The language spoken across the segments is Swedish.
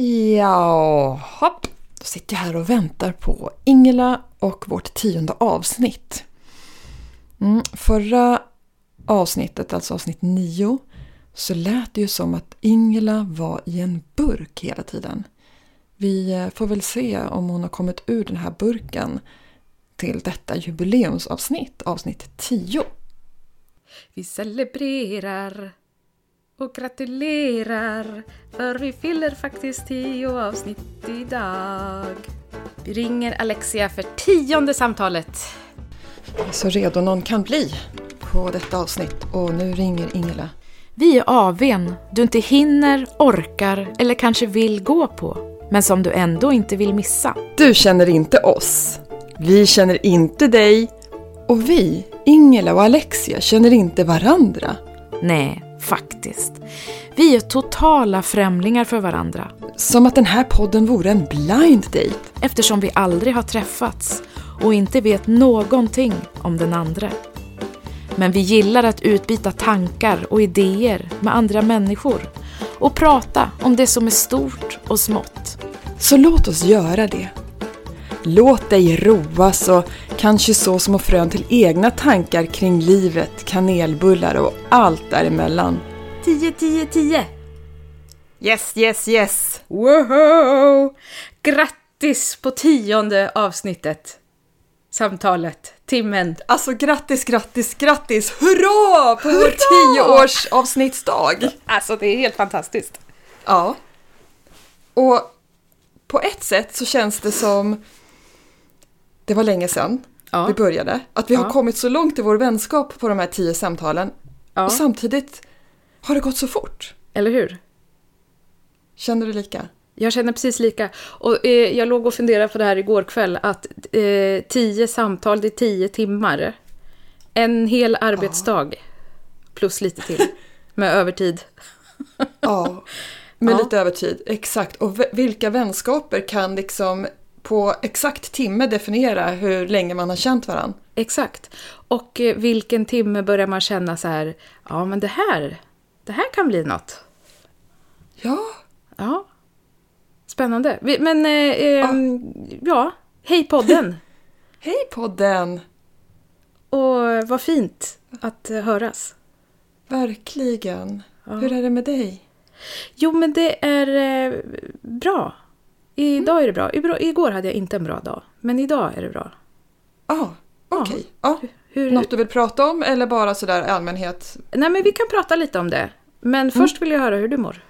Jaha, då sitter jag här och väntar på Ingela och vårt tionde avsnitt. Mm, förra avsnittet, alltså avsnitt nio, så lät det ju som att Ingela var i en burk hela tiden. Vi eh, får väl se om hon har kommit ur den här burken till detta jubileumsavsnitt, avsnitt 10. Vi celebrerar och gratulerar för vi fyller faktiskt tio avsnitt idag. Vi ringer Alexia för tionde samtalet. Så redo någon kan bli på detta avsnitt och nu ringer Ingela. Vi är AWn du inte hinner, orkar eller kanske vill gå på, men som du ändå inte vill missa. Du känner inte oss. Vi känner inte dig. Och vi, Ingela och Alexia, känner inte varandra. Nej, faktiskt. Vi är totala främlingar för varandra. Som att den här podden vore en blind date. Eftersom vi aldrig har träffats och inte vet någonting om den andra. Men vi gillar att utbyta tankar och idéer med andra människor och prata om det som är stort och smått. Så låt oss göra det. Låt dig roas och kanske så små frön till egna tankar kring livet, kanelbullar och allt däremellan. 10, 10, 10! Yes, yes, yes! Wow! Grattis på tionde avsnittet! Samtalet, timmen. Alltså grattis, grattis, grattis! Hurra på vår tioårsavsnittsdag! Alltså det är helt fantastiskt. Ja. Och på ett sätt så känns det som det var länge sedan Ja. vi började. Att vi har Ja. kommit så långt i vår vänskap på de här tio samtalen. Ja. Och samtidigt har det gått så fort. Eller hur? Känner du lika? Jag känner precis lika. Och eh, jag låg och funderade på det här igår kväll, att eh, tio samtal, det är tio timmar. En hel arbetsdag. Plus lite till. Med övertid. Ja, med Ja. lite övertid. Exakt. Och vilka vänskaper kan liksom på exakt timme definiera hur länge man har känt varandra? Exakt. Och eh, vilken timme börjar man känna så här, ja men det här, det här kan bli något. Ja, Ja. Spännande. Men, eh, eh, ja, hej podden. hej podden! Och vad fint att eh, höras. Verkligen. Ja. Hur är det med dig? Jo, men det är eh, bra. Idag är det bra. Igår hade jag inte en bra dag, men idag är det bra. Ah, okej. Ja. Hur, Något du vill prata om eller bara sådär i allmänhet? Nej, men vi kan prata lite om det. Men först vill jag höra hur du mår.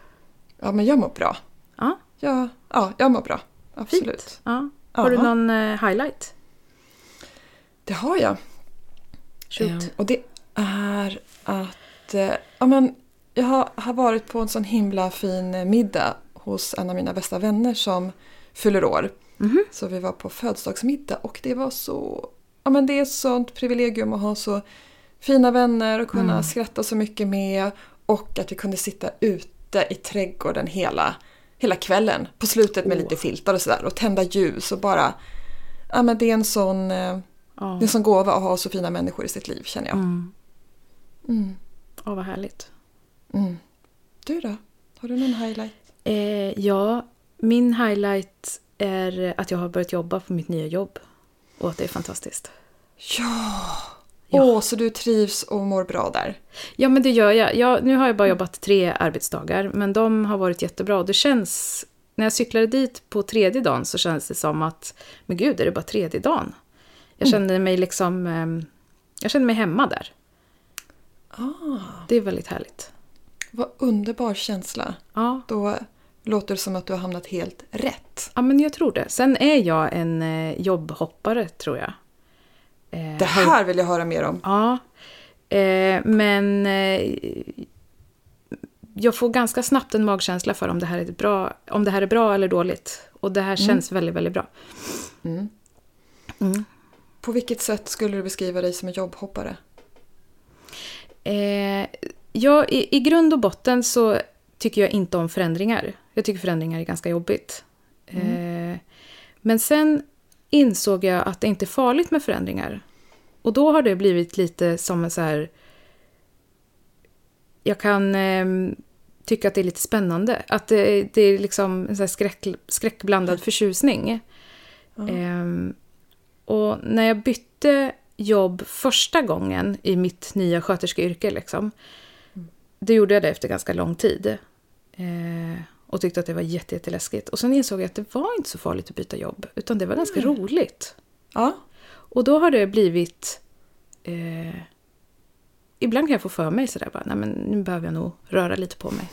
Ja, men jag mår bra. Ja, Ja, ja jag mår bra. fint. Absolut. Ja. Har du Ja. någon eh, highlight? Det har jag. Shoot. Eh, Och det är att eh, ja, men jag har, har varit på en sån himla fin eh, middag hos en av mina bästa vänner som fyller år. Mhm. Så vi var på födelsedagsmiddag och det var så... Ja, men det är ett sånt privilegium att ha så fina vänner och kunna Mm. skratta så mycket med. Och att vi kunde sitta ute i trädgården hela, hela kvällen. På slutet med Åh. lite filtar och sådär. Och tända ljus och bara... Ja, men det är en sån... eh, Ja. det är en sån gåva att ha så fina människor i sitt liv känner jag. Mm. Mm. Ja, vad härligt. Mm. Du då? Har du någon highlight? Eh, ja, min highlight är att jag har börjat jobba på mitt nya jobb. Och att det är fantastiskt. Ja! Ja. Åh, så du trivs och mår bra där? Ja, men det gör jag. jag. Nu har jag bara jobbat tre arbetsdagar, men de har varit jättebra. Det känns... När jag cyklade dit på tredje dagen så kändes det som att, men gud, är det bara tredje dagen? Jag kände mig liksom... ehm, jag kände mig hemma där. Ah, Det är väldigt härligt. vad underbar känsla. Ja, Då låter det som att du har hamnat helt rätt. ja men jag tror det. Sen är jag en eh, jobbhoppare, tror jag. Eh, Det här vill jag höra mer om. Ja, eh, men jag får ganska snabbt en magkänsla för om det här är bra, om det här är bra eller dåligt. Och det här känns väldigt, väldigt bra. Mm. Mm. På vilket sätt skulle du beskriva dig som en jobbhoppare? Eh, ja, i, I grund och botten så tycker jag inte om förändringar. Jag tycker förändringar är ganska jobbigt. Eh, men sen insåg jag att det inte är farligt med förändringar. Och då har det blivit lite som en så här... Jag kan eh, tycka att det är lite spännande. Att det, det är liksom en sån här skräck, skräckblandad förtjusning. Ehm, och när jag bytte jobb första gången i mitt nya sköterskeyrke, liksom, då gjorde jag det efter ganska lång tid. Eh, och tyckte att det var jätte, jätteläskigt. Och sen insåg jag att det var inte så farligt att byta jobb, utan det var ganska roligt. Ja. Och då har det blivit... Eh, ibland kan jag få för mig sådär bara, nej men nu behöver jag nog röra lite på mig.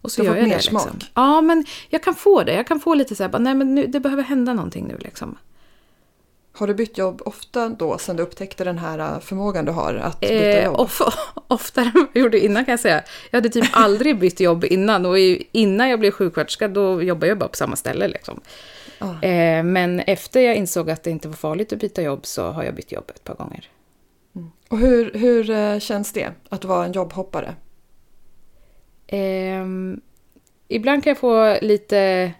Och så Du har gör fått jag mer det liksom. smak. Ja, men jag kan få det. Jag kan få lite såhär, bara, nej men nu, det behöver hända någonting nu liksom. Har du bytt jobb ofta då sen du upptäckte den här äh, förmågan du har att byta Eh, jobb? of, oftare än vad jag gjorde innan kan jag säga. Jag hade typ aldrig bytt jobb innan och innan jag blev sjuksköterska då jobbade jag bara på samma ställe liksom. Ja. Eh, men efter jag insåg att det inte var farligt att byta jobb så har jag bytt jobb ett par gånger. Och hur, hur äh, känns det att vara en jobbhoppare? Ehm, ibland kan jag få lite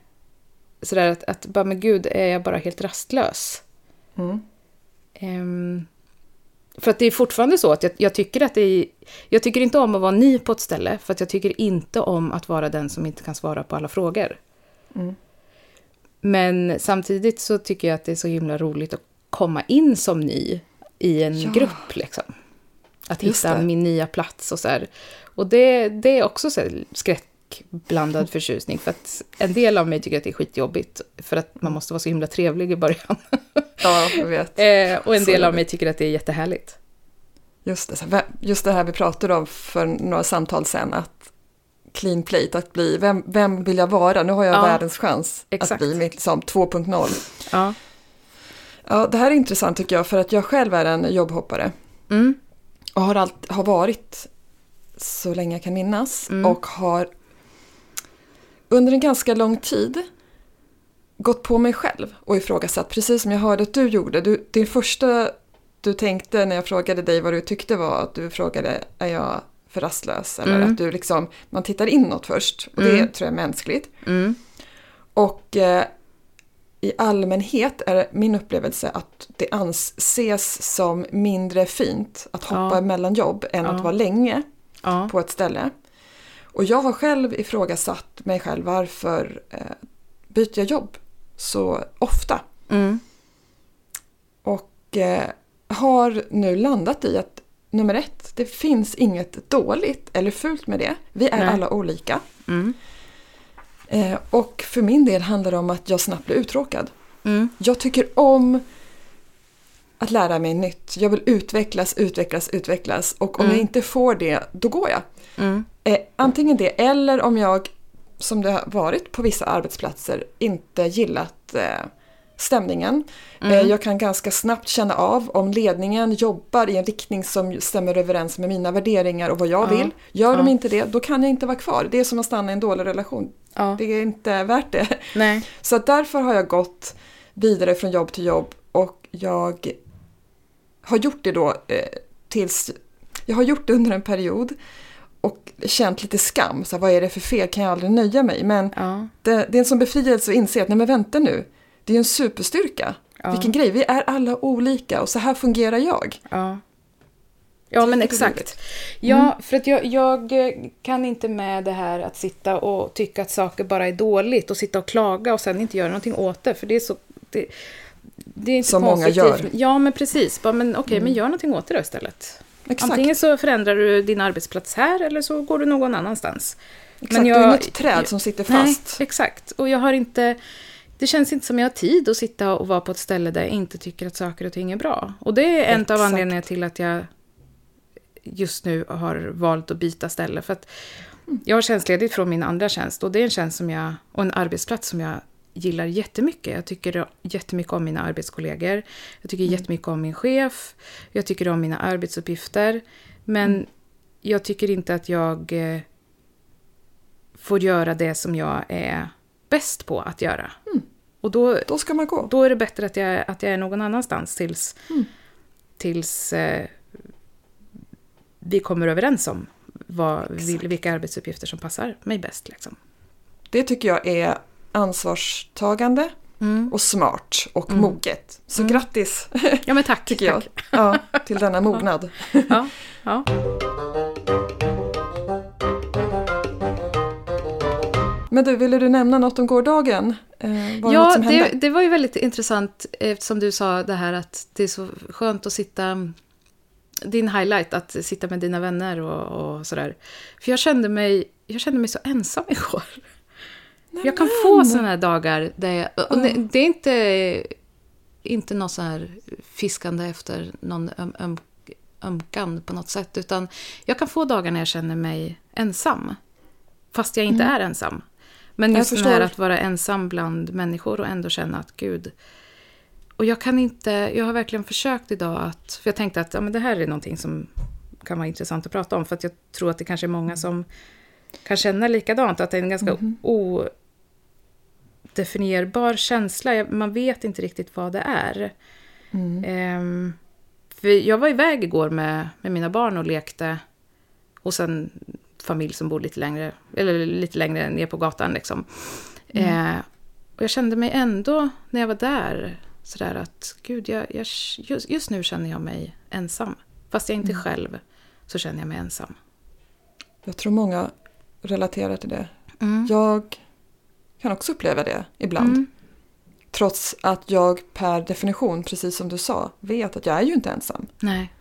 sådär att, att bara, men gud, är jag bara helt rastlös? Mm. Ehm, för att det är fortfarande så att jag, jag tycker att det är... Jag tycker inte om att vara ny på ett ställe, för att jag tycker inte om att vara den som inte kan svara på alla frågor. Mm. Men samtidigt så tycker jag att det är så himla roligt att komma in som ny i en Ja. grupp, liksom. Att Just hitta det. min nya plats och så här. Och det, det är också så här skräckblandad förtjusning. För att en del av mig tycker att det är skitjobbigt. För att man måste vara så himla trevlig i början. Ja, jag vet. Eh, och en del av mig tycker att det är jättehärligt. Just det, just det här vi pratade om för några samtal sen, att clean plate, att bli, vem, vem vill jag vara? Nu har jag Ja, världens chans exakt. att bli mitt liksom, 2.0. Ja. Ja, det här är intressant tycker jag, för att jag själv är en jobbhoppare Mm. och har, allt, har varit så länge jag kan minnas Mm. och har under en ganska lång tid gått på mig själv och ifrågasatt, precis som jag hörde att du gjorde. Du, det första du tänkte när jag frågade dig vad du tyckte var att du frågade är jag för rastlös? Eller Mm. att du liksom, man tittar inåt först och det Mm. tror jag är mänskligt. Mm. Och eh, i allmänhet är min upplevelse att det anses som mindre fint att hoppa Ja. mellan jobb än Ja. att vara länge Ja. på ett ställe. Och jag har själv ifrågasatt mig själv varför eh, byter jag jobb så ofta. Mm. Och eh, har nu landat i att nummer ett, det finns inget dåligt eller fult med det. Vi är Nej. alla olika. Mm. Eh, och för min del handlar det om att jag snabbt blir uttråkad. Mm. Jag tycker om att lära mig nytt. Jag vill utvecklas, utvecklas, utvecklas. Och om Mm. jag inte får det, då går jag. Mm. Eh, antingen det eller om jag, som det har varit på vissa arbetsplatser, inte gillat eh, stämningen. Mm. Eh, jag kan ganska snabbt känna av om ledningen jobbar i en riktning som stämmer överens med mina värderingar och vad jag Ja. vill. Gör de inte det, då kan jag inte vara kvar. Det är som att stanna i en dålig relation. Det är inte värt det. Nej. Så därför har jag gått vidare från jobb till jobb och jag har gjort det då eh, tills... Jag har gjort det under en period och känt lite skam. Så här, vad är det för fel? Kan jag aldrig nöja mig? Men Ja. det, det är en sån befrielse att inse att nej men vänta nu. Det är ju en superstyrka. Ja. Vilken grej, vi är alla olika och så här fungerar jag. Ja. Ja, men exakt. Ja, för att jag, jag kan inte med det här att sitta och tycka att saker bara är dåligt och sitta och klaga och sen inte göra någonting åt det. För det är så... Det, det är inte Som många gör. Ja, men precis. Bara, men okej, men gör någonting åt det då istället. Exakt. Antingen så förändrar du din arbetsplats här eller så går du någon annanstans. Exakt. det är inget träd som sitter fast. Nej, exakt. Och jag har inte... Det känns inte som jag har tid att sitta och vara på ett ställe där jag inte tycker att saker och ting är bra. Och det är en av anledningarna till att jag just nu har valt att byta ställe. För att jag har tjänstledigt från min andra tjänst och det är en tjänst som jag, och en arbetsplats som jag gillar jättemycket. Jag tycker jättemycket om mina arbetskollegor. Jag tycker jättemycket om min chef. Jag tycker om mina arbetsuppgifter. Men jag tycker inte att jag eh, får göra det som jag är bäst på att göra. Och då, Då ska man gå. då är det bättre att jag, att jag är någon annanstans tills, tills eh, vi kommer överens om vad, vil- vilka arbetsuppgifter som passar mig bäst. Liksom. Det tycker jag är ansvarstagande Mm. och smart och moget. Så grattis Ja, men tack. tycker jag tack. ja, till denna mognad. Ja, ja. Men du, ville du nämna något om gårdagen? Eh, var det något Ja, som hände? det, det var ju väldigt intressant eftersom du sa det här att det är så skönt att sitta... Din highlight, att sitta med dina vänner och, och sådär. För jag kände, mig, jag kände mig så ensam igår. Jag kan få sådana här dagar där jag, och det, det är inte, inte något så här fiskande efter någon öm, öm, ömkan på något sätt. Utan jag kan få dagar när jag känner mig ensam. Fast jag inte är ensam. Men just det här att vara ensam bland människor och ändå känna att gud... Och jag kan inte, jag har verkligen försökt idag att, för jag tänkte att ja, men det här är någonting som kan vara intressant att prata om. För att jag tror att det kanske är många som kan känna likadant. Att det är en ganska odefinierbar känsla. Man vet inte riktigt vad det är. Mm. Ehm, för jag var iväg igår med, med mina barn och lekte hos en familj som bor lite längre, eller lite längre ner på gatan. Liksom. Eh, och jag kände mig ändå, när jag var där, sådär att gud, jag, jag, just, just nu känner jag mig ensam. Fast jag inte är själv, så känner jag mig ensam. Jag tror många relaterar till det. Mm. Jag kan också uppleva det ibland. Mm. Trots att jag per definition, precis som du sa, vet att jag är ju inte ensam. Nej.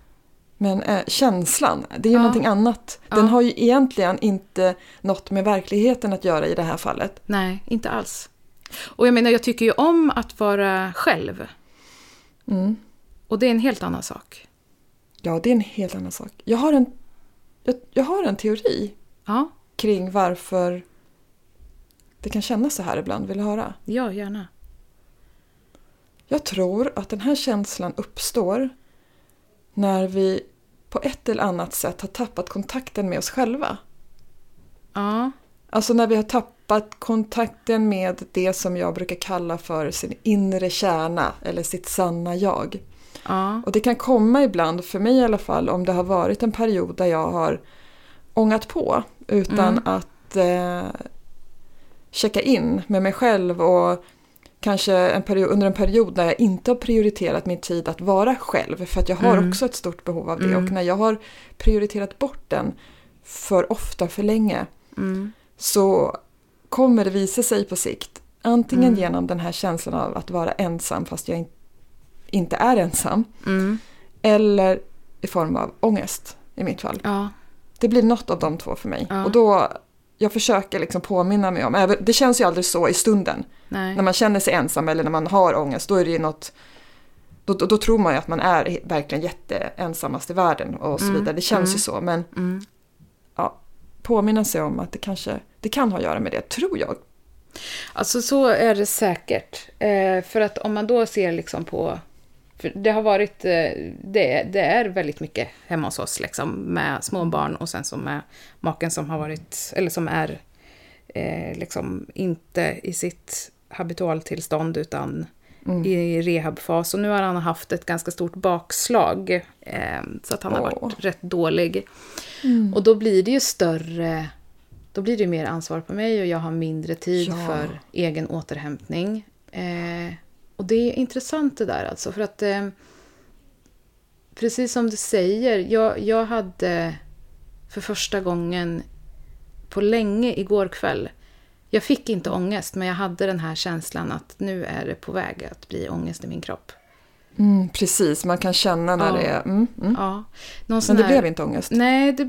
Men eh, känslan, det är ju Ja. någonting annat. Den Ja. har ju egentligen inte något med verkligheten att göra i det här fallet. Nej, inte alls. Och jag menar, jag tycker ju om att vara själv. Mm. Och det är en helt annan sak. Ja, det är en helt annan sak. Jag har en, jag, jag har en teori Ja, kring varför det kan kännas så här ibland. Vill du höra? ja gärna. Jag tror att den här känslan uppstår när vi på ett eller annat sätt har tappat kontakten med oss själva. Ja, Alltså när vi har tappat kontakten med det som jag brukar kalla för sin inre kärna eller sitt sanna jag. ja, Och det kan komma ibland, för mig i alla fall, om det har varit en period där jag har ångat på utan Mm. att eh, checka in med mig själv och kanske en period, under en period när jag inte har prioriterat min tid att vara själv för att jag har Mm. också ett stort behov av det Mm. och när jag har prioriterat bort den för ofta, för länge mm, så kommer det visa sig på sikt. Antingen Mm. genom den här känslan av att vara ensam fast jag in, inte är ensam. mm, Eller i form av ångest i mitt fall. ja, Det blir något av de två för mig. Ja. Och då, jag försöker liksom påminna mig om, det känns ju aldrig så i stunden. nej, När man känner sig ensam eller när man har ångest, då är det ju något då, då, då tror man ju att man är verkligen jätteensammast i världen och så Mm, vidare. Det känns mm. ju så, men mm. ja, påminna sig om att det kanske det kan ha att göra med det, tror jag. Alltså så är det säkert. Eh, för att om man då ser liksom på... För det har varit... Eh, det, det är väldigt mycket hemma hos oss liksom, med små barn och sen så med maken som har varit... Eller som är eh, liksom inte i sitt habitualtillstånd utan Mm. i rehabfas. Och nu har han haft ett ganska stort bakslag. Eh, så att han har Åh. varit rätt dålig. Mm. Och då blir det ju större... Då blir det mer ansvar på mig och jag har mindre tid Ja. för egen återhämtning. Eh, och det är intressant det där alltså, för att... Eh, precis som du säger, jag, jag hade för första gången på länge igår kväll jag fick inte ångest, men jag hade den här känslan att nu är det på väg att bli ångest i min kropp. Mm, precis, man kan känna när Ja. det är... Mm, mm. Ja. Men det här- blev inte ångest. Nej, det,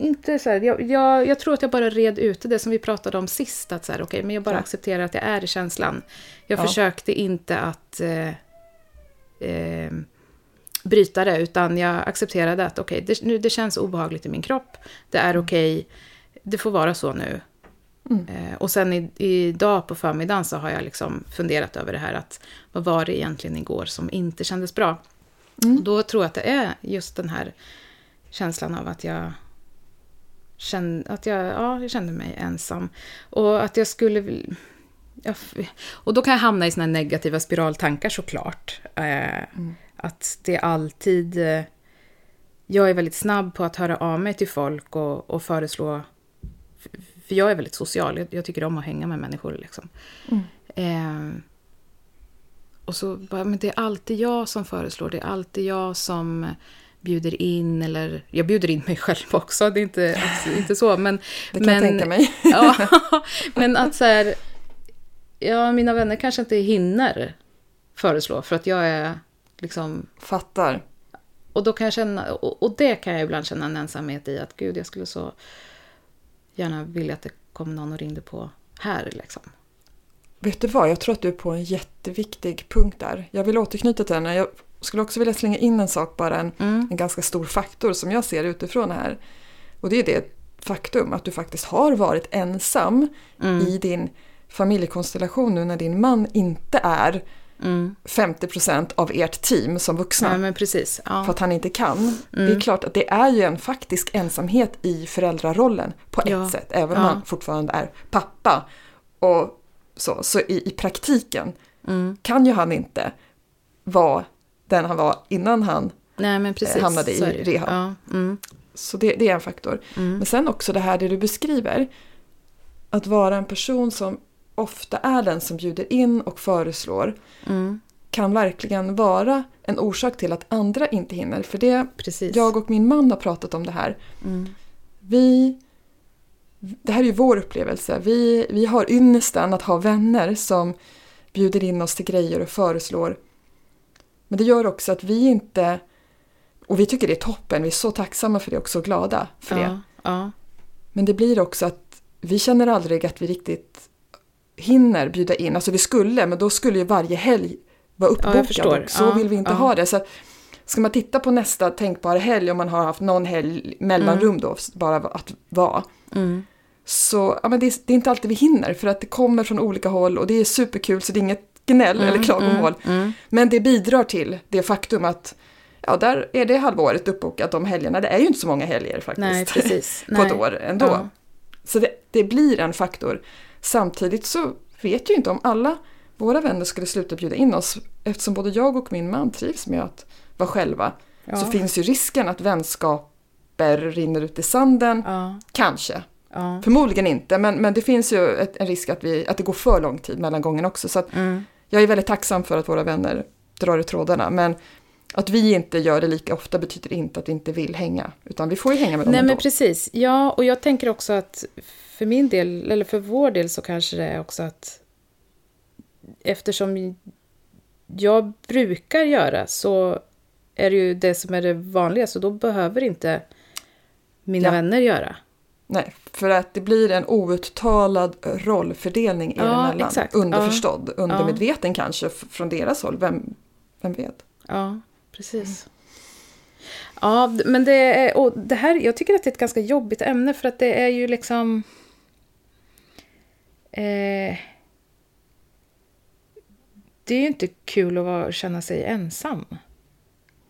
inte så här. Jag, jag, jag tror att jag bara red ut det som vi pratade om sist. Att så här, okej, men jag bara Ja. accepterar att jag är i känslan. Jag Ja. försökte inte att eh, eh, bryta det, utan jag accepterade att okej, det, nu, det känns obehagligt i min kropp. Det är okej, det får vara så nu. Mm. Eh, och sen i, idag på förmiddagen så har jag liksom funderat över det här att vad var det egentligen igår som inte kändes bra? Mm. Och då tror jag att det är just den här känslan av att jag kände, att jag, ja, jag kände mig ensam. Och att jag skulle... Jag, och då kan jag hamna i såna negativa spiraltankar såklart. Eh, Att det alltid... Eh, jag är väldigt snabb på att höra av mig till folk och, och föreslå... För jag är väldigt social, jag, jag tycker om att hänga med människor. Liksom. Mm. Eh, och så bara, men det är alltid jag som föreslår, det är alltid jag som bjuder in eller jag bjuder in mig själv också, det är inte, inte så. Men, Det kan men, jag tänka mig. ja, men att så här, ja, mina vänner kanske inte hinner föreslå för att jag är liksom, Fattar. och då kan jag känna, och, och det kan jag ibland känna en ensamhet i att gud, jag skulle så gärna vilja att det kom någon och ringde på här liksom. Vet du vad, jag tror att du är på en jätteviktig punkt där. Jag vill återknyta till den. Jag skulle också vilja slänga in en sak, bara en, Mm. en ganska stor faktor som jag ser utifrån det här. Och det är det faktum att du faktiskt har varit ensam Mm. i din familjekonstellation nu när din man inte är Mm. 50% av ert team som vuxna. Ja, men precis. Ja. För att han inte kan. Det Mm. är klart att det är ju en faktisk ensamhet i föräldrarollen på ett Ja. sätt. Även om han fortfarande är pappa. Och så, så i, i praktiken Mm. kan ju han inte vara den han var innan han... Nej, men precis. hamnade i ju. rehab. Ja. Mm. Så det, det är en faktor. Mm. Men sen också det här det du beskriver. Att vara en person som ofta är den som bjuder in och föreslår. Mm. Kan verkligen vara en orsak till att andra inte hinner. För det, Precis. jag och min man har pratat om det här. Mm. Vi, det här är ju vår upplevelse. Vi, vi har ynnesten att ha vänner som bjuder in oss till grejer och föreslår. Men det gör också att vi inte... Och vi tycker det är toppen, vi är så tacksamma för det och så glada för det. Ja. Ja. Men det blir också att vi känner aldrig att vi riktigt hinner bjuda in. Alltså vi skulle, men då skulle ju varje helg vara Ja, uppbokad. förstår. och så Ja, vill vi inte ja. ha det. Så ska man titta på nästa tänkbara helg, om man har haft någon helg mellanrum då, bara att vara. Mm. Så ja, men det, är, det är inte alltid vi hinner, för att det kommer från olika håll och det är superkul, så det är inget gnäll eller klagomål. Mm. Mm. Men det bidrar till det faktum att ja, där är det halvåret uppbokat de helgerna. Det är ju inte så många helger faktiskt. Nej, precis. på Nej. ett år ändå. Ja. Så det, det blir en faktor. Samtidigt så vet jag inte om alla våra vänner skulle sluta bjuda in oss. Eftersom både jag och min man trivs med att vara själva. Ja. Så finns ju risken att vänskaper rinner ut i sanden. Ja. Kanske. Förmodligen inte. Men, men det finns ju ett, en risk att, vi, att det går för lång tid mellan gången också. Så att Mm. Jag är väldigt tacksam för att våra vänner drar i trådarna. Men att vi inte gör det lika ofta betyder inte att vi inte vill hänga. Utan vi får ju hänga med dem Nej, ändå. men precis. Ja, och jag tänker också att för min del, eller för vår del, så kanske det är också att eftersom jag brukar göra så är det ju det som är det vanliga, så då behöver inte mina Ja. vänner göra. Nej, för att det blir en outtalad rollfördelning Ja, emellan. exakt. Underförstådd, undermedveten kanske f- från deras håll. Vem, vem vet? Ja, precis. Ja, d- men det är, och det här, jag tycker att det är ett ganska jobbigt ämne för att det är ju liksom... Eh, det är ju inte kul att vara, känna sig ensam.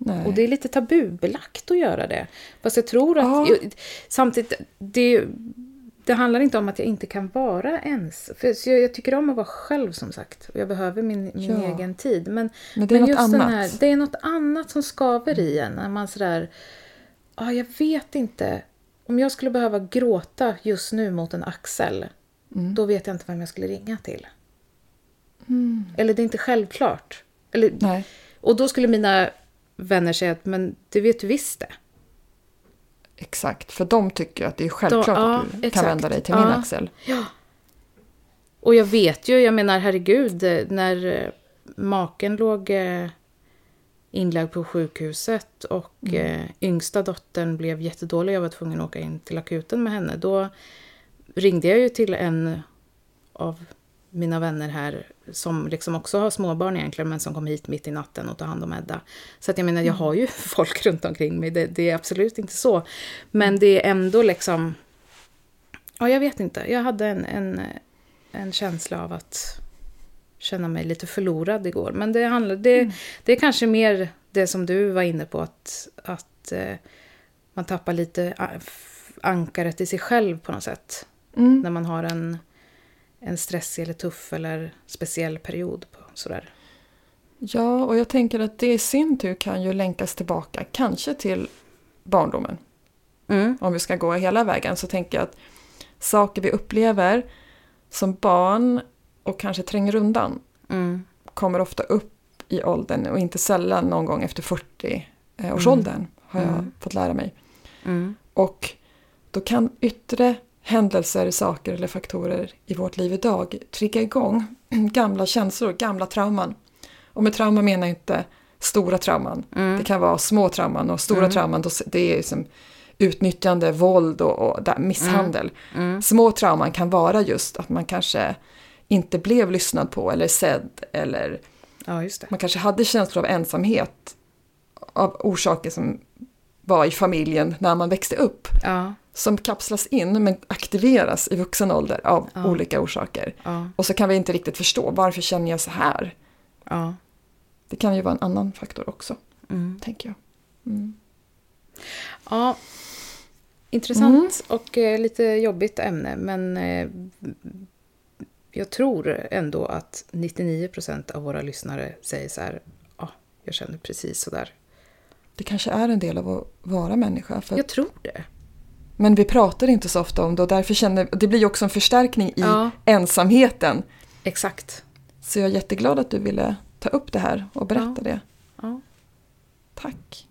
Nej. Och det är lite tabubelagt att göra det. Fast jag tror att... Ja. Jag, samtidigt, det, det handlar inte om att jag inte kan vara ens. För jag, jag tycker om att vara själv som sagt. Och jag behöver min, min Ja. egen tid. Men, Men det är men något just annat. Här, det är något annat som skaver i en. När man sådär... Ah, jag vet inte. Om jag skulle behöva gråta just nu mot en axel. Mm. Då vet jag inte vem jag skulle ringa till. Eller det är inte självklart. Eller, Nej. och då skulle mina vänner säga att men det vet du visst det. Exakt, för de tycker att det är självklart ja, att du kan exakt. vända dig till Ja. min axel. Och jag vet ju, jag menar herregud, när eh, maken låg eh, inlagd på sjukhuset och eh, yngsta dottern blev jättedålig, jag var tvungen att åka in till akuten med henne, då ringde jag ju till en av mina vänner här som liksom också har småbarn egentligen men som kom hit mitt i natten och tar hand om Edda. Så att jag menar, jag har ju folk runt omkring mig, det, det är absolut inte så. Men det är ändå liksom... Ja, jag vet inte. Jag hade en, en, en känsla av att känna mig lite förlorad igår. Men det, handlar, det, det är kanske mer det som du var inne på, att, att eh, man tappar lite ankaret i sig själv på något sätt. Mm. När man har en, en stressig eller tuff eller speciell period. På, sådär. Ja, och jag tänker att det i sin tur kan ju länkas tillbaka, kanske till barndomen. Mm. Om vi ska gå hela vägen så tänker jag att saker vi upplever som barn och kanske tränger undan Mm. kommer ofta upp i åldern och inte sällan någon gång efter 40 eh, årsåldern har jag Mm. fått lära mig. Mm. Och då kan yttre händelser, saker eller faktorer i vårt liv idag trigga igång gamla känslor, gamla trauman. Och med trauma menar jag inte stora trauman. Mm. Det kan vara små trauman och stora Mm. trauman, då- det är som utnyttjande, våld och, och där, misshandel. Mm. Små trauman kan vara just att man kanske inte blev lyssnad på eller sedd eller Ja, man kanske hade känslor av ensamhet av orsaker som var i familjen när man växte upp. Ja, Som kapslas in men aktiveras i vuxen ålder av Ja. olika orsaker. ja, Och så kan vi inte riktigt förstå varför känner jag så här. ja. Det kan ju vara en annan faktor också, Mm. tänker jag. Mm. Ja, intressant och eh, lite jobbigt ämne, men eh, jag tror ändå att 99% av våra lyssnare säger så här, ja, jag känner precis så där. Det kanske är en del av att vara människa. För, Jag tror det. Men vi pratar inte så ofta om det och därför känner det blir ju också en förstärkning i Ja. ensamheten. Exakt. Så jag är jätteglad att du ville ta upp det här och berätta Ja. det. Ja. Tack.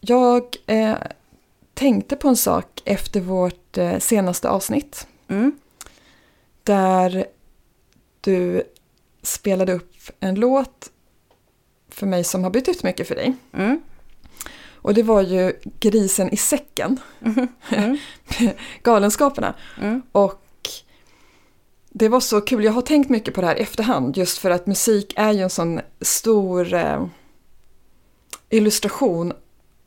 Jag eh, tänkte på en sak efter vårt eh, senaste avsnitt. Mm. Där du spelade upp en låt för mig som har betytt mycket för dig. Mm. Och det var ju Grisen i säcken, Mm. Galenskaperna. Mm. Och det var så kul, jag har tänkt mycket på det här efterhand just för att musik är ju en sån stor eh, illustration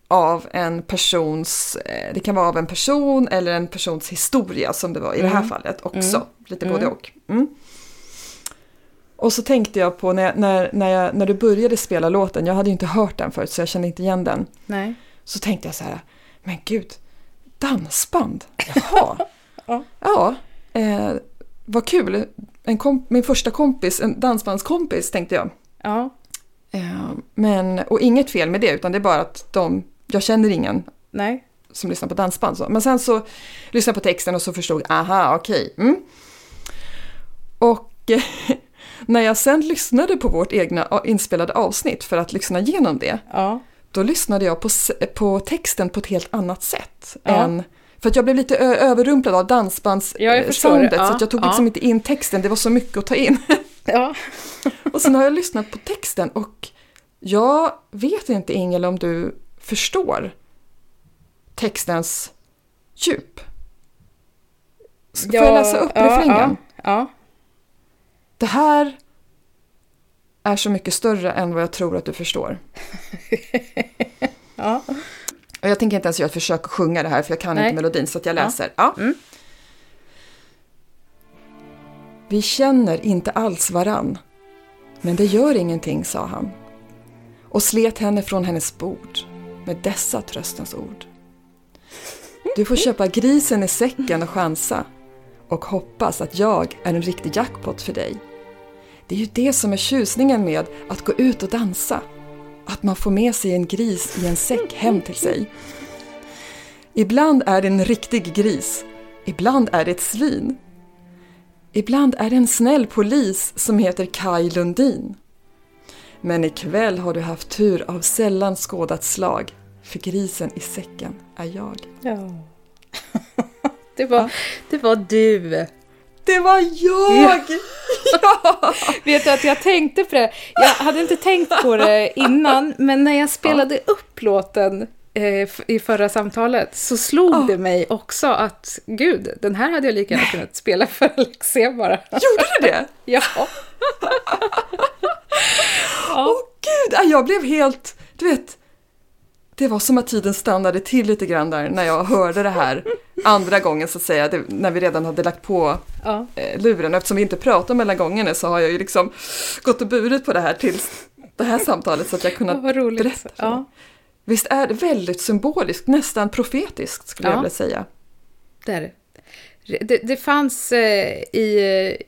av en persons, eh, det kan vara av en person eller en persons historia som det var i det här Mm. fallet också. Mm. Lite Mm. både och. Mm. Och så tänkte jag på när, när, när, jag, när du började spela låten, jag hade ju inte hört den förut så jag kände inte igen den. Nej. Så tänkte jag så här, men gud, dansband, jaha. Ja. ja, eh, vad kul. En komp- min första kompis, en dansbandskompis tänkte jag. Ja. Eh, men, och inget fel med det, utan det är bara att de, jag känner ingen Nej. som lyssnar på dansband. Så. Men sen så lyssnade jag på texten och så förstod jag, aha, okej. Mm. Och när jag sen lyssnade på vårt egna inspelade avsnitt för att lyssna igenom det, Ja. då lyssnade jag på, på texten på ett helt annat sätt. Ja. Än, för att jag blev lite överrumplad av dansbandssoundet Ja, förstår det. så Ja, att jag tog ja. liksom inte in texten, det var så mycket att ta in. Ja. och sen har jag lyssnat på texten och jag vet inte Ingel om du förstår textens djup. Får jag läsa upp refrängen? Ja. Ja. Det här är så mycket större än vad jag tror att du förstår. ja. Och jag tänker inte ens göra ett försök att sjunga det här för jag kan Nej. inte melodin så att jag Ja. läser. Ja. Mm. Vi känner inte alls varann. Men det gör ingenting, sa han. Och slet henne från hennes bord med dessa tröstens ord. Du får köpa grisen i säcken och chansa och hoppas att jag är en riktig jackpot för dig. Det är ju det som är tjusningen med att gå ut och dansa. Att man får med sig en gris i en säck hem till sig. Ibland är det en riktig gris. Ibland är det ett svin. Ibland är det en snäll polis som heter Kai Lundin. Men ikväll har du haft tur av sällan skådat slag. För grisen i säcken är jag. ja. Det var, det var du. Det var jag! Ja! Vet du att jag tänkte på det? Jag hade inte tänkt på det innan, men när jag spelade upp låten eh, i förra samtalet så slog Ja. det mig också att gud, den här hade jag lika gärna kunnat spela för Alexia bara. Gjorde du det? Ja. Åh gud, äh, jag blev helt, du vet, det var som att tiden stannade till lite grann där när jag hörde det här andra gången så att säga, det, när vi redan hade lagt på ja. eh, luren. Eftersom vi inte pratar mellan gångerna så har jag ju liksom gått och burit på det här till det här samtalet så att jag kunnat berätta. Ja. Visst är det väldigt symboliskt, nästan profetiskt skulle Ja. jag vilja säga. Det är det. Det, det fanns eh, i eh,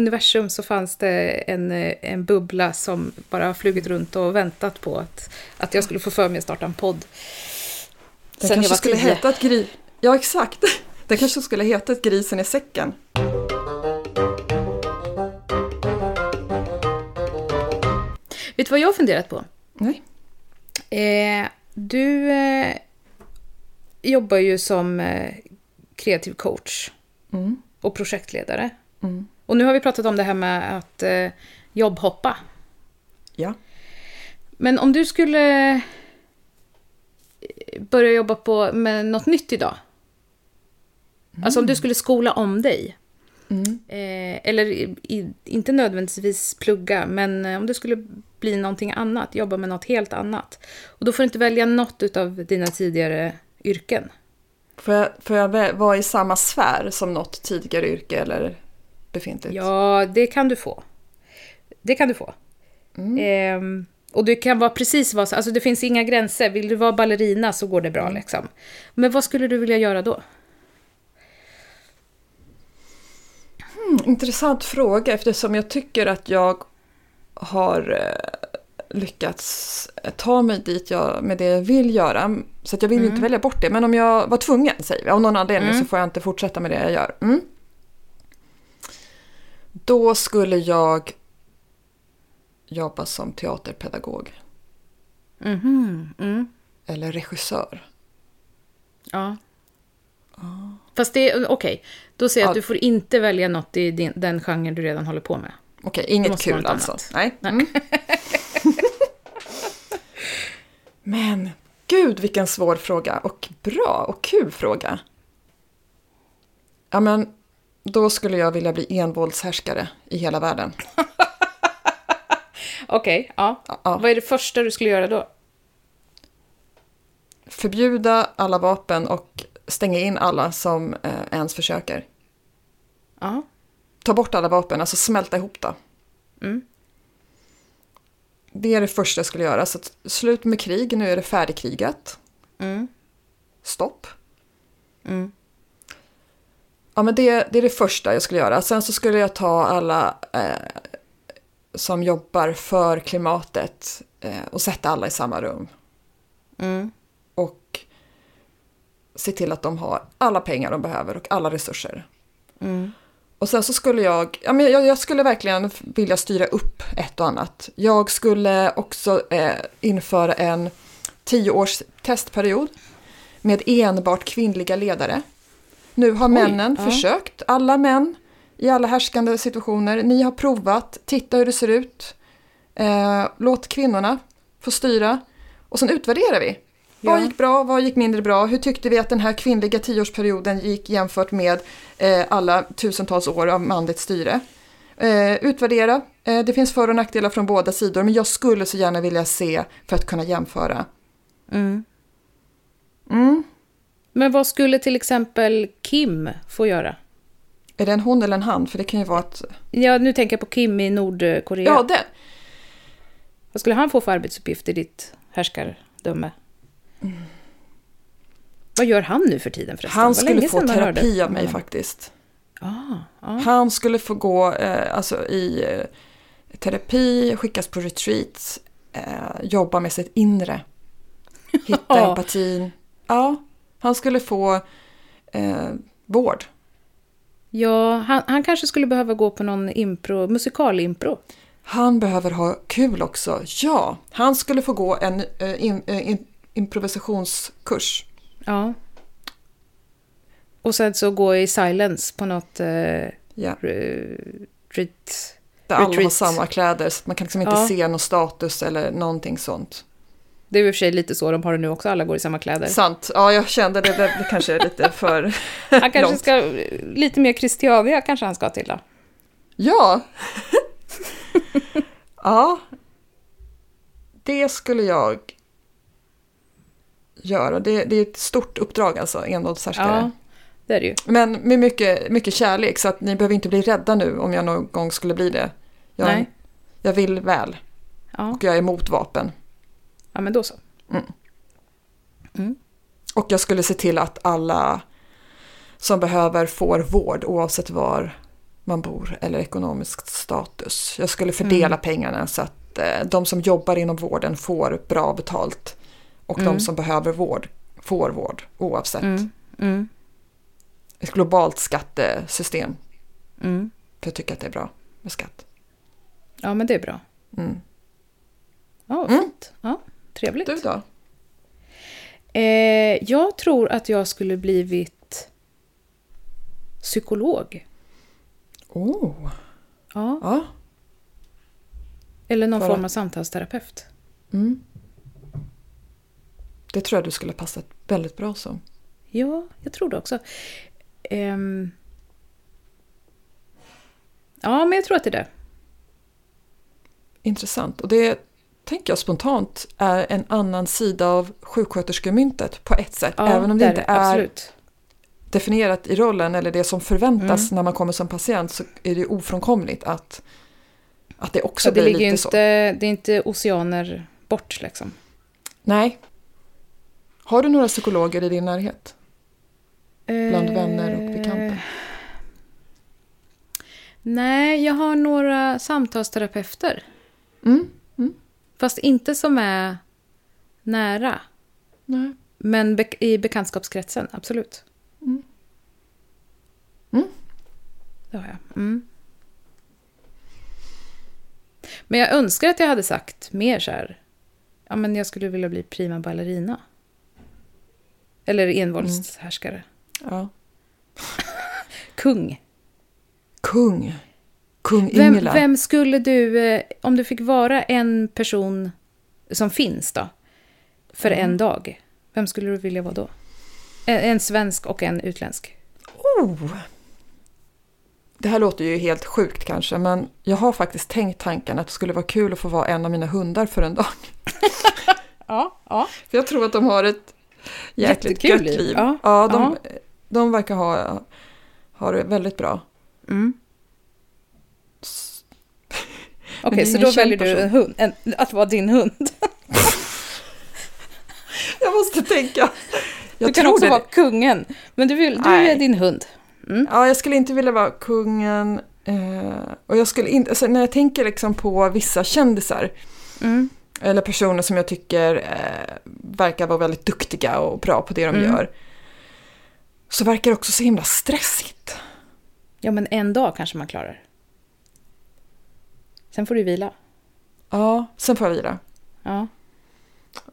universum så fanns det en, eh, en bubbla som bara har flugit runt och väntat på att, att jag skulle få för mig att starta en podd. Den Sen jag kanske skulle heta ett gri... Ja, exakt. Den kanske skulle heta ett grisen i säcken. Vet du vad jag har funderat på? Nej. Eh, du eh, jobbar ju som eh, kreativ coach Mm. och projektledare. Mm. Och nu har vi pratat om det här med att eh, jobbhoppa. Ja. Men om du skulle eh, börja jobba på, med något nytt idag. Alltså om du skulle skola om dig. Mm. Eh, eller i, inte nödvändigtvis plugga, men eh, om du skulle bli någonting annat, jobba med något helt annat. Och då får du inte välja något av dina tidigare yrken. Får jag, får jag vara i samma sfär som något tidigare yrke eller befintligt? Ja, det kan du få. Det kan du få. Ehm, och det kan vara precis vad alltså det finns inga gränser. Vill du vara ballerina så går det bra liksom. Men vad skulle du vilja göra då? Intressant fråga eftersom jag tycker att jag har eh, lyckats ta mig dit jag, med det jag vill göra. Så jag vill ju inte välja bort det. Men om jag var tvungen, säger vi, av någon anledning så får jag inte fortsätta med det jag gör. Mm. Då skulle jag jobba som teaterpedagog Mhm, mm. eller regissör. Ja. Fast det okej. Då säger jag att Ja. du får inte välja något i din, den genren du redan håller på med. Okej, Det inget kul alltså. annat. Nej. Nej. Mm. Men gud vilken svår fråga och bra och kul fråga. Ja men då skulle jag vilja bli envåldshärskare i hela världen. Okej, ja. Ja. Vad är det första du skulle göra då? Förbjuda alla vapen och stänga in alla som eh, ens försöker. Ja. Ta bort alla vapen, alltså smälta ihop det. Mm. Det är det första jag skulle göra. Så slut med krig, nu är det färdigkrigat. Mm. Stopp. Mm. Ja, men det, det är det första jag skulle göra. Sen så skulle jag ta alla eh, som jobbar för klimatet eh, och sätta alla i samma rum. Mm. Se till att de har alla pengar de behöver och alla resurser. Mm. Och sen så skulle jag, ja men jag, jag skulle verkligen vilja styra upp ett och annat. Jag skulle också eh, införa en tio års testperiod med enbart kvinnliga ledare. Nu har männen ja. försökt, alla män i alla härskande situationer. Ni har provat, titta hur det ser ut. Eh, låt kvinnorna få styra. Och sen utvärderar vi. Vad Ja. gick bra, vad gick mindre bra? Hur tyckte vi att den här kvinnliga tioårsperioden gick jämfört med eh, alla tusentals år av manligt styre? Eh, utvärdera. Eh, det finns för och nackdelar från båda sidor, men jag skulle så gärna vilja se för att kunna jämföra. Mm. Mm. Men vad skulle till exempel Kim få göra? Är det en hon eller en han? För det kan ju vara att... Ja, nu tänker jag på Kim i Nordkorea. Ja, det. Vad skulle han få för arbetsuppgift i ditt härskardöme? Vad gör han nu för tiden förresten? Han skulle få terapi av mig honom. faktiskt. Ah, ah. Han skulle få gå eh, alltså, i eh, terapi, skickas på retreat, eh, jobba med sitt inre. Hitta Ja. empatin. Ja, han skulle få eh, vård. Ja, han, han kanske skulle behöva gå på någon impro, musikalimpro. Han behöver ha kul också. Ja, han skulle få gå en eh, in, eh, in, improvisationskurs. Ja. Och sen så gå i silence på något eh, re- retreat. där alla har samma kläder så man kan liksom inte Ja. se någon status eller någonting sånt. Det är i och för sig lite så de har det nu också, alla går i samma kläder. Sant, ja jag kände det, det, det kanske är lite för Han kanske långt. ska, lite mer Christiania kanske han ska till då. Ja. ja. Det skulle jag göra. Det, det är ett stort uppdrag alltså, envåldshärskare. Ja, det är det ju. Men med mycket, mycket kärlek så att ni behöver inte bli rädda nu om jag någon gång skulle bli det. Jag, Nej. jag vill väl Ja, och jag är emot vapen. ja men då så. Och jag skulle se till att alla som behöver får vård oavsett var man bor eller ekonomisk status. Jag skulle fördela Mm. pengarna så att eh, de som jobbar inom vården får bra betalt och Mm. de som behöver vård får vård oavsett. Mm, mm, Ett globalt skattesystem. mm. För jag tycker att det är bra med skatt. Ja, men det är bra. Mm. Ja, Mm. fint. Ja, trevligt. Du då? Eh, jag tror att jag skulle blivit psykolog. Oh. Ja. Ja. Eller någon För form av samtalsterapeut. Mm. Det tror jag du skulle passa väldigt bra som. Ja, jag tror det också. Ehm. Ja, men jag tror att det är det. Intressant. Och det tänker jag spontant är en annan sida av sjuksköterskemyntet på ett sätt. Ja, Även om det är inte är Absolut. definierat i rollen eller det som förväntas Mm. när man kommer som patient så är det ofrånkomligt att, att det också Så det blir lite ju så. inte, det är inte oceaner bort liksom. Nej. Har du några psykologer i din närhet? Bland vänner och bekanta? Eh, Nej, jag har några samtalsterapeuter. Mm. Fast inte som är nära. Nej. Men be- i bekantskapskretsen, absolut. Mm. Mm. Det har jag. Mm. Men jag önskar att jag hade sagt mer så här. Ja, men jag skulle vilja bli prima ballerina. Eller envåldshärskare. Ja. Kung. Kung. Kung Vem, Ingela. vem skulle du, eh, om du fick vara en person som finns då, för Mm. en dag, vem skulle du vilja vara då? En, en svensk och en utländsk. Oh. Det här låter ju helt sjukt kanske, men jag har faktiskt tänkt tanken att det skulle vara kul att få vara en av mina hundar för en dag. Ja, ja. För jag tror att de har ett jäkligt Jättekul gött liv. Ja, Ja, de, de verkar ha, ha det väldigt bra. Mm. Okej, är så då väljer du person. en hund, en, att vara din hund. Jag måste tänka. Jag du kan också det. vara kungen, men du, vill, du Nej. är din hund. Mm. Ja, jag skulle inte vilja vara kungen. Eh, och jag skulle inte, alltså, när jag tänker liksom på vissa kändisar Mm. Eller personer som jag tycker eh, verkar vara väldigt duktiga och bra på det de Mm. gör. Så verkar det också så himla stressigt. Ja, men en dag kanske man klarar. Sen får du vila. Ja, sen får jag vila. Ja.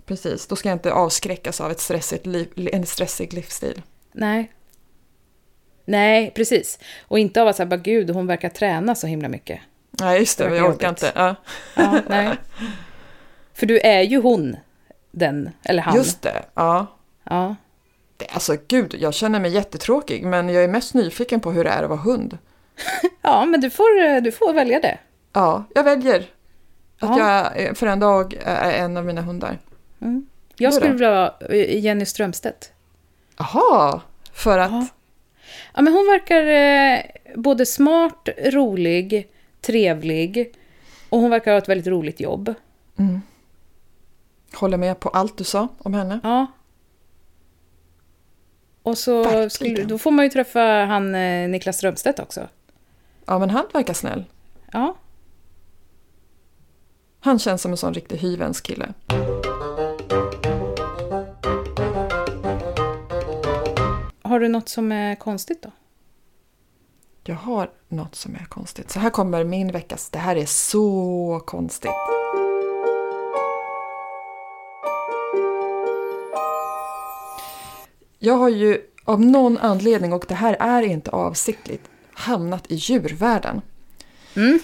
Precis, då ska jag inte avskräckas av ett stressigt liv, en stressig livsstil. Nej. Nej, precis. Och inte av att säga, gud, hon verkar träna så himla mycket. Nej, just det, Det jag orkar jobbigt. inte. Ja. Ja, nej. För du är ju hon, den, eller han. Just det, ja. Ja. Det, alltså gud, jag känner mig jättetråkig men jag är mest nyfiken på hur det är att vara hund. ja, men du får, du får välja det. Ja, jag väljer att Ja. jag för en dag är en av mina hundar. Mm. Jag skulle vilja vara eh, Jenny Strömstedt. Jaha, för att... Ja. Ja, men hon verkar eh, både smart, rolig, trevlig och hon verkar ha ett väldigt roligt jobb. Mm. Håller med på allt du sa om henne. Ja. Och så skulle, då får man ju träffa han eh, Niklas Strömstedt också. Ja, men han verkar snäll. Ja. Han känns som en sån riktig hyvens kille. Har du något som är konstigt då? Jag har något som är konstigt. Så här kommer min veckas. Det här är så konstigt. Jag har ju av någon anledning, och det här är inte avsiktligt, hamnat i djurvärlden. Mm.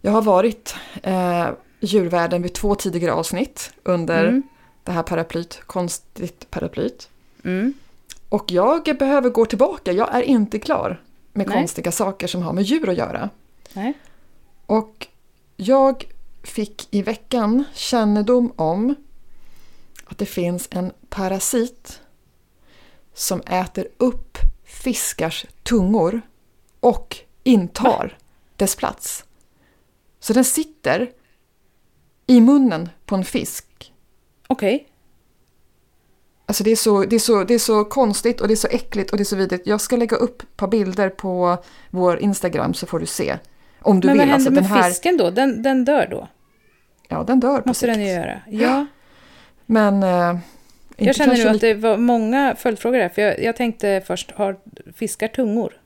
Jag har varit eh, djurvärlden vid två tidigare avsnitt under Mm. det här paraplyt, konstigt paraplyt. Mm. Och jag behöver gå tillbaka, jag är inte klar med Nej. konstiga saker som har med djur att göra. Nej. Och jag fick i veckan kännedom om att det finns en parasit som äter upp fiskars tungor och intar dess plats. Så den sitter i munnen på en fisk. Okej. Alltså det är, så, det, är så, det är så konstigt och det är så äckligt och det är så vidrigt. Jag ska lägga upp ett par bilder på vår Instagram så får du se. Om du Men vill. vad händer alltså, med den här, fisken då? Den, den dör då? Ja, den dör på Måste den sikt. ju göra. Ja. Men... Eh, Jag känner nu att det var många följdfrågor där. För jag, jag tänkte först, har fiskar tungor?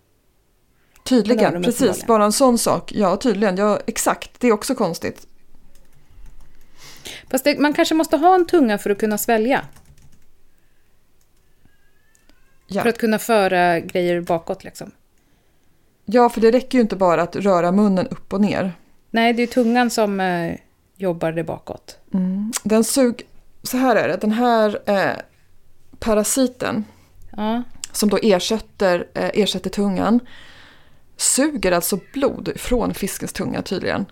Tydligen, precis. Bara en sån sak. Ja, tydligen. Ja, exakt. Det är också konstigt. Fast det, man kanske måste ha en tunga för att kunna svälja. Ja. För att kunna föra grejer bakåt liksom. ja, för det räcker ju inte bara att röra munnen upp och ner. Nej, det är tungan som eh, jobbar det bakåt. Den sug... Så här är det, den här eh, parasiten Ja, som då ersätter, eh, ersätter tungan suger alltså blod från fiskens tunga tydligen.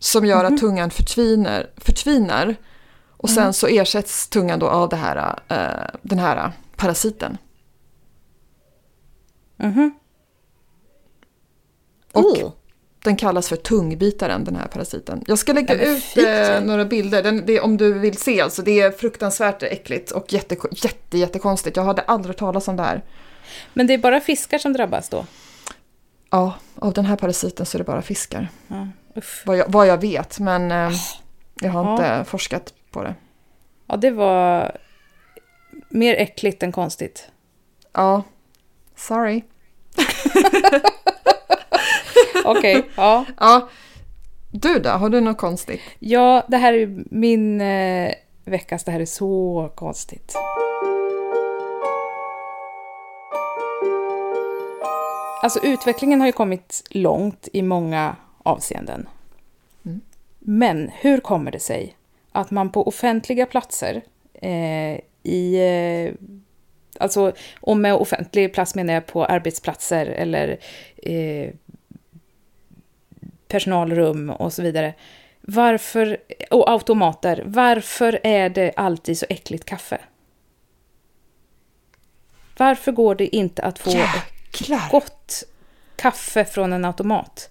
Som gör att tungan förtvinar, förtvinar och sen så ersätts tungan då av det här, eh, den här parasiten. Mhm. Och Oh. Den kallas för tungbitaren den här parasiten. Jag ska lägga Ja, ut eh, några bilder den, det, om du vill se. Alltså, det är fruktansvärt äckligt och jätte, jätte, jättekonstigt. Jag hade aldrig hört talas om det här. Men det är bara fiskar som drabbas då? Ja, av den här parasiten så är det bara fiskar. Ja. Vad jag, vad jag vet, men eh, jag har Ja. inte forskat på det. ja, det var mer äckligt än konstigt. Ja, sorry. Okej, ja. Ja, du då? Har du något konstigt? Ja, det här är min eh, veckas, det här är så konstigt. Alltså utvecklingen har ju kommit långt i många avseenden. Mm. Men hur kommer det sig att man på offentliga platser eh, i... Eh, alltså, och med offentlig plats menar jag på arbetsplatser eller eh, personalrum och så vidare. Varför, och automater, varför är det alltid så äckligt kaffe? Varför går det inte att få ett Jäklar! gott kaffe från en automat?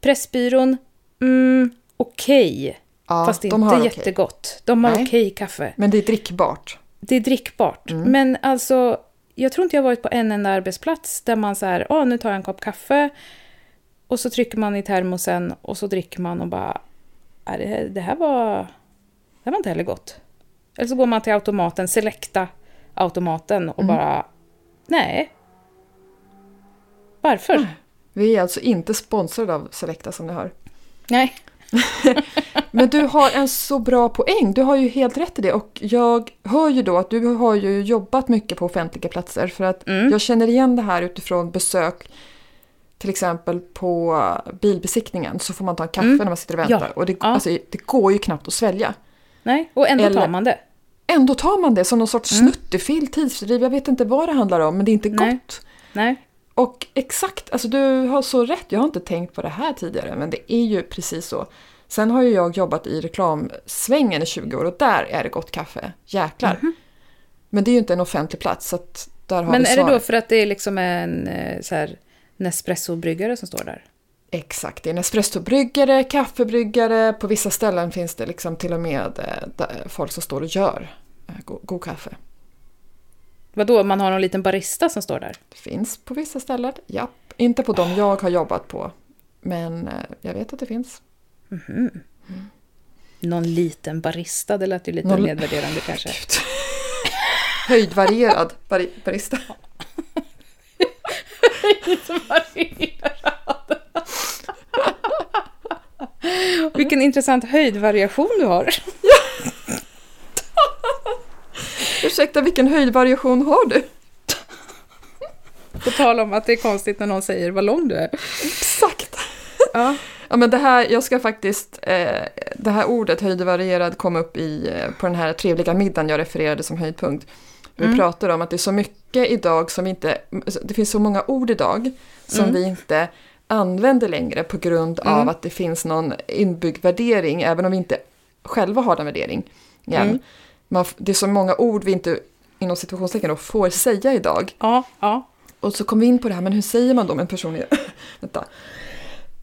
Pressbyrån, mm, okej. Ja, Fast inte okej. jättegott. De har okej kaffe. Men det är drickbart. Det är drickbart. Men alltså, jag tror inte jag varit på en enda arbetsplats där man så här, åh, nu tar jag en kopp kaffe. Och så trycker man i termosen och så dricker man och bara, "Ja, det, här- det här var, det här var inte heller gott. Eller så går man till automaten, selekta automaten och bara, nej. Varför? Vi är alltså inte sponsrade av Selecta som ni hör. Nej. Men du har en så bra poäng. Du har ju helt rätt i det. Och jag hör ju då att du har ju jobbat mycket på offentliga platser. För att Mm. jag känner igen det här utifrån besök. Till exempel på bilbesiktningen så får man ta en kaffe Mm. när man sitter och väntar. Ja. Och det, Ja. alltså, det går ju knappt att svälja. Nej, och ändå Eller- tar man det. Ändå tar man det som någon sorts snuttefill, tidsfördriv. Jag vet inte vad det handlar om men det är inte Nej. gott. Nej. Och exakt, alltså du har så rätt. Jag har inte tänkt på det här tidigare men det är ju precis så. Sen har ju jag jobbat i reklamsvängen i 20 år och där är det gott kaffe. Jäklar. Men det är ju inte en offentlig plats så där har. Men vi är det då för att det är liksom en eh, så här, Nespresso-bryggare som står där? Exakt, det är en espressobryggare, kaffebryggare. På vissa ställen finns det liksom till och med eh, folk som står och gör eh, go- god kaffe. Vadå, man har någon liten barista som står där? Det finns på vissa ställen, japp. Inte på de jag har jobbat på. Men eh, jag vet att det finns. Någon liten barista, det lät ju lite Någon- nedvärderande kanske. Höjdvarierad barista. Vilken intressant höjdvariation du har. Ursäkta, vilken höjdvariation har du? På tal om att det är konstigt när någon säger vad lång du är. Exakt. Ja. Ja, men det här, jag ska faktiskt, eh, det här ordet höjdvarierad kom upp i, eh, på den här trevliga middagen jag refererade som höjdpunkt. Vi Mm. pratar om att det är så mycket idag som inte, det finns så många ord idag som Mm. vi inte använder längre på grund av Mm. att det finns någon inbyggd värdering, även om vi inte själva har den värdering. Igen. Mm. Man, det är så många ord vi inte inom situationstecken då får säga idag. Ja, ja. Och så kom vi in på det här, men hur säger man då om en person är... Vänta.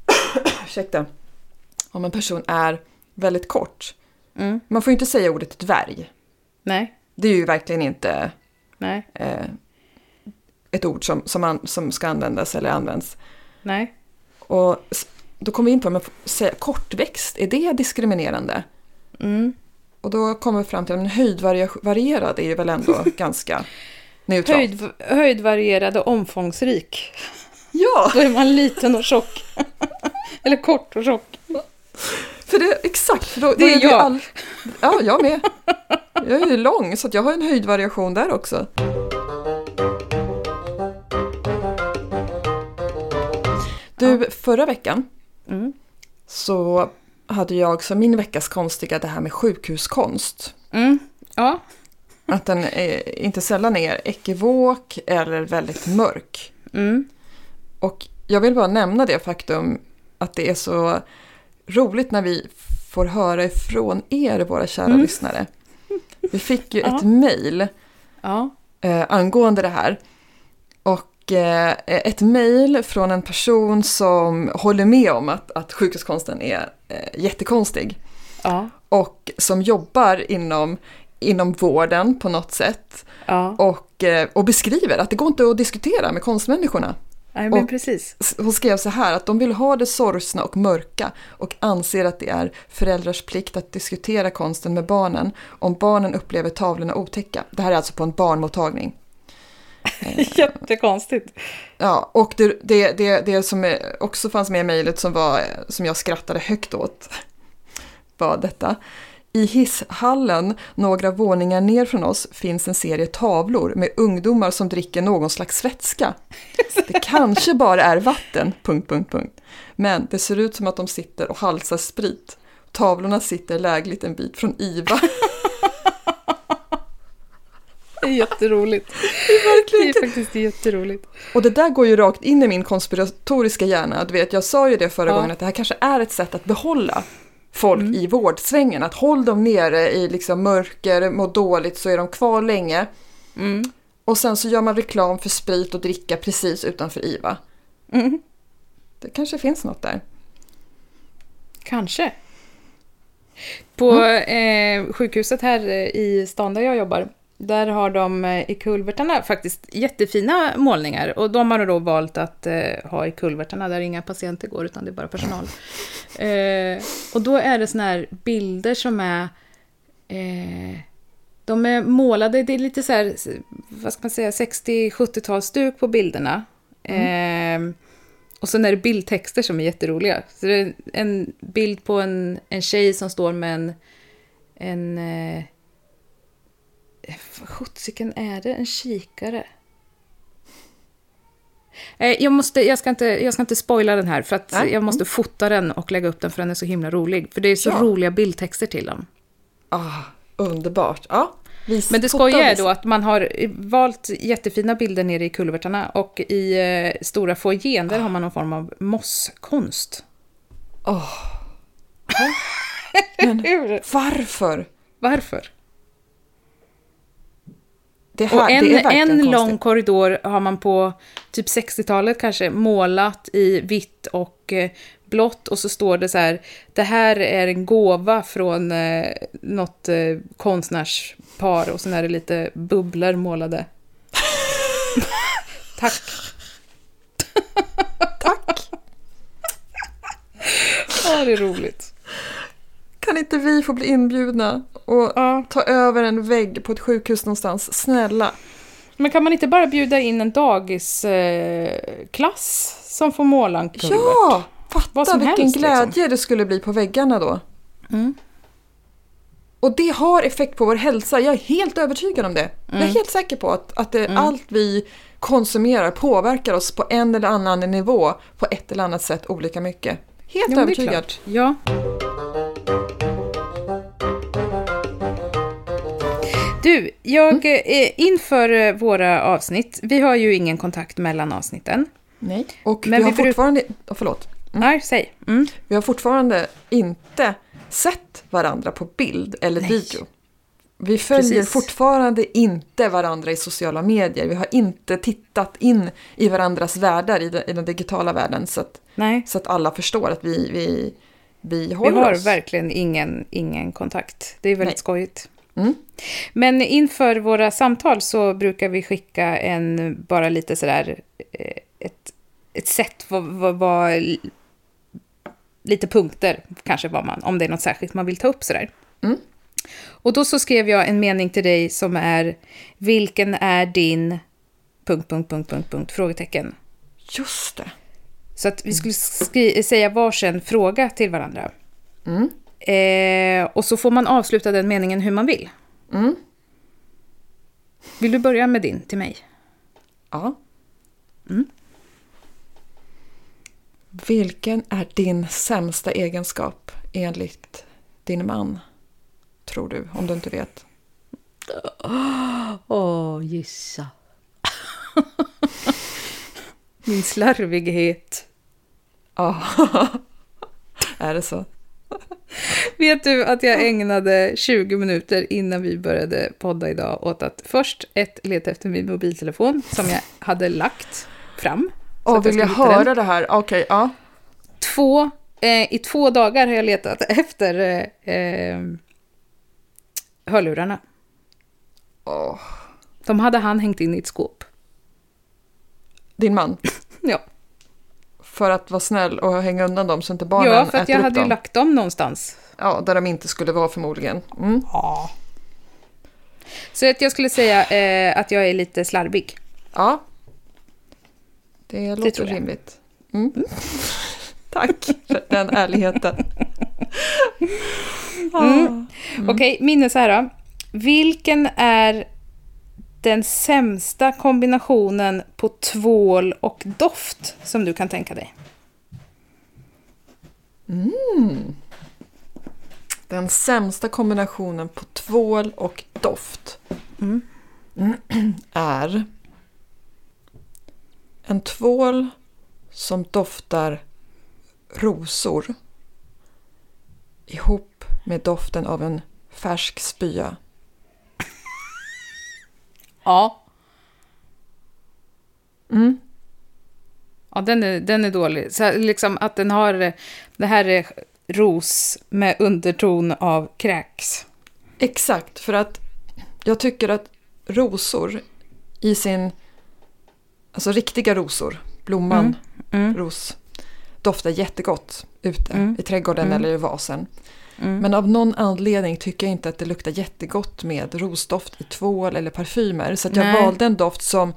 Ursäkta. Om en person är väldigt kort. Mm. Man får ju inte säga ordet dvärg. Nej, Det är ju verkligen inte nej, eh, ett ord som, som, man, som ska användas eller används. nej. Och då kom vi in på, säga kortväxt, är det diskriminerande? Mm. Och då kommer vi fram till att höjdvarierad är ju väl ändå ganska neutralt. Höjd, höjdvarierad och omfångsrik. Ja! Då är man liten och tjock. Eller kort och tjock. För det, exakt, för då, Det är då jag. All, ja, jag med. Jag är ju lång så jag har en höjdvariation där också. Du, förra veckan Mm. så hade jag som min veckas konstiga det här med sjukhuskonst. Mm. Ja. Att den är, inte sällan är ekivok eller väldigt mörk. Mm. Och jag vill bara nämna det faktum att det är så roligt när vi får höra ifrån er, våra kära Mm. lyssnare. Vi fick ju Ja. ett mejl Ja. eh, angående det här. Och eh, ett mejl från en person som håller med om att, att sjukhuskonsten är eh, jättekonstig. Ja. Och som jobbar inom, inom vården på något sätt. Och, eh, och beskriver att det går inte att diskutera med konstmänniskorna. Nej, men Och- precis. Hon skrev så här att de vill ha det sorgsna och mörka och anser att det är föräldrars plikt att diskutera konsten med barnen om barnen upplever tavlorna otäcka. Det här är alltså på en barnmottagning. Jättekonstigt. Ja, och det, det, det, det som också fanns med i mejlet som, var, som jag skrattade högt åt var detta. I hisshallen, några våningar ner från oss, finns en serie tavlor med ungdomar som dricker någon slags vätska. Det kanske bara är vatten, punkt, punkt, punkt. Men det ser ut som att de sitter och halsar sprit. Tavlorna sitter lägligt en bit från IVA. Det är jätteroligt. Det Verkligen. är faktiskt jätteroligt. Och det där går ju rakt in i min konspiratoriska hjärna. Du vet, jag sa ju det förra Ja. gången att det här kanske är ett sätt att behålla folk Mm. i vårdsvängen. Att håll dem nere i liksom mörker, må dåligt så är de kvar länge. Mm. Och sen så gör man reklam för sprit och dricka precis utanför IVA. Mm. Det kanske finns något där. Kanske. På eh, sjukhuset här eh, i stan där jag jobbar, där har de eh, i kulvertarna faktiskt jättefina målningar. Och de har då valt att eh, ha i kulvertarna där inga patienter går, utan det är bara personal. Eh, och då är det såna här bilder som är... Eh, de är målade, det är lite så här, vad ska man säga, 60-70-talsstuk på bilderna. Eh, och sen är det bildtexter som är jätteroliga. Så det är en bild på en, en tjej som står med en... en eh, vad sjuttsiken är det? En kikare? Eh, jag, måste, jag, ska inte, jag ska inte spoila den här, för att Nej. jag måste fota den och lägga upp den, för den är så himla rolig. För det är så Ja. roliga bildtexter till dem. Ah, underbart. Ja, vis, Men det skojiga är då att man har valt jättefina bilder nere i kulvertarna och i eh, stora foajén där har man någon form av mosskonst. Åh. Men Hur? varför? Varför? Här, Och en, en lång korridor har man på typ 60-talet kanske målat i vitt och eh, blått och så står det så här Det här är en gåva från eh, något eh, konstnärspar och sen är det lite bubblor målade. Tack. Tack! Ja, det är roligt. Kan inte vi få bli inbjudna och Ja. ta över en vägg på ett sjukhus någonstans? Snälla. Men kan man inte bara bjuda in en dagisklass eh, som får måla en kulvert? Ja! Vad Fatta vilken helst, glädje liksom. det skulle bli på väggarna då. Mm. Och det har effekt på vår hälsa. Jag är helt övertygad om det. Jag är Mm. helt säker på att, att det, allt vi konsumerar påverkar oss på en eller annan nivå på ett eller annat sätt olika mycket. Helt är övertygad. Ja. Du, jag, Mm. eh, inför eh, våra avsnitt, vi har ju ingen kontakt mellan avsnitten. Nej. Och Men vi har vi fortfarande... Oh, förlåt. Nej, säg. Mm. Vi har fortfarande inte sett varandra på bild eller Nej. video. Vi följer Precis. fortfarande inte varandra i sociala medier. Vi har inte tittat in i varandras världar i den, i den digitala världen så att, så att alla förstår att vi, vi, vi vi håller har oss. verkligen ingen, ingen kontakt. Det är väldigt Nej. skojigt. Mm. Men inför våra samtal så brukar vi skicka en, bara lite sådär, eh, ett, ett sätt, vad, vad, vad, lite punkter kanske vad man, om det är något särskilt man vill ta upp sådär. Mm. Och då så skrev jag en mening till dig som är, vilken är din... Punkt, punkt, punkt, punkt, punkt, frågetecken. Just det. Så att vi skulle säga varsin fråga till varandra. Mm. Eh, och så får man avsluta den meningen hur man vill. Mm. Vill du börja med din till mig? Ja. Mm. Vilken är din sämsta egenskap enligt din man? Tror du, om du inte vet. Åh, oh, gissa. Min slarvighet. Ja, är det så? Vet du att jag ägnade 20 minuter innan vi började podda idag åt att först ett leta efter min mobiltelefon som jag hade lagt fram. Åh, vill jag höra den. det här? Okej, okay, ja. Två, eh, I två dagar har jag letat efter eh, eh, hörlurarna. Oh. De hade han hängt in i ett skåp. Din man? ja. För att vara snäll och hänga undan dem så inte barnen Ja, för att äter jag upp hade dem. ju lagt dem någonstans. Ja, där de inte skulle vara förmodligen. Mm. Ja. Så att jag skulle säga eh, att jag är lite slarvig. Ja. Det låter jag. rimligt. Mm. Tack för den ärligheten. Mm. Okej, minne så här då. Vilken är den sämsta kombinationen på tvål och doft som du kan tänka dig? Mm. Den sämsta kombinationen på tvål och doft Mm. är en tvål som doftar rosor ihop med doften av en färsk spya. Ja. Mm. Ja, den är, den är dålig. Så liksom att den har... Det här är ros med underton av kräks. Exakt, för att jag tycker att rosor i sin... Alltså riktiga rosor, blomman, Mm. ros, doftar jättegott ute Mm. i trädgården Mm. eller i vasen. Mm. Men av någon anledning tycker jag inte att det luktar jättegott med rosdoft i tvål eller parfymer. Så att jag Nej. valde en doft som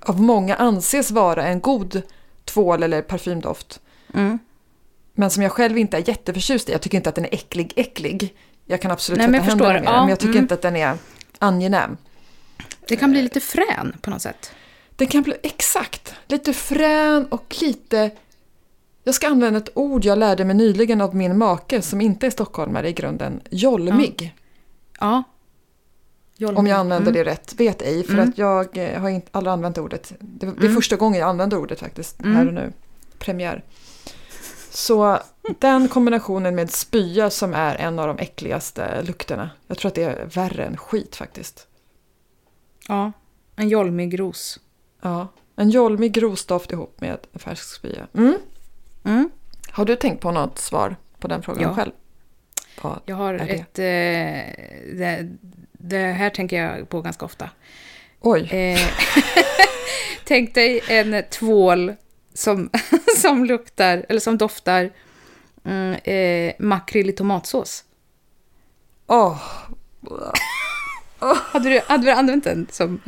av många anses vara en god tvål eller parfymdoft. Mm. Men som jag själv inte är jätteförtjust i. Jag tycker inte att den är äcklig, äcklig. Jag kan absolut Nej, tvätta händerna med den, Ja, men jag tycker mm. inte att den är angenäm. Det kan bli lite frän på något sätt. Den kan bli exakt lite frän och lite... Jag ska använda ett ord jag lärde mig nyligen av min make som inte är stockholmare i grunden. Jolmig. Ja. Om jag använder Mm. det rätt, vet ej. För Mm. att jag eh, har inte, aldrig använt ordet. Det, det är Mm. första gången jag använder ordet faktiskt, Mm. här och nu. Premiär. Så den kombinationen med spya som är en av de äckligaste lukterna. Jag tror att det är värre än skit faktiskt. Ja. En jolmig ros. Ja, en jolmig rosdoft ihop med en färsk spya. Mm. Mm. Har du tänkt på något svar på den frågan Ja. själv? Vad Jag har det? ett... Eh, det, det här tänker jag på ganska ofta. Oj, Eh, tänk dig en tvål som, som luktar, eller som doftar mm, eh, makrill i tomatsås. Åh, Hade du, hade du använt den som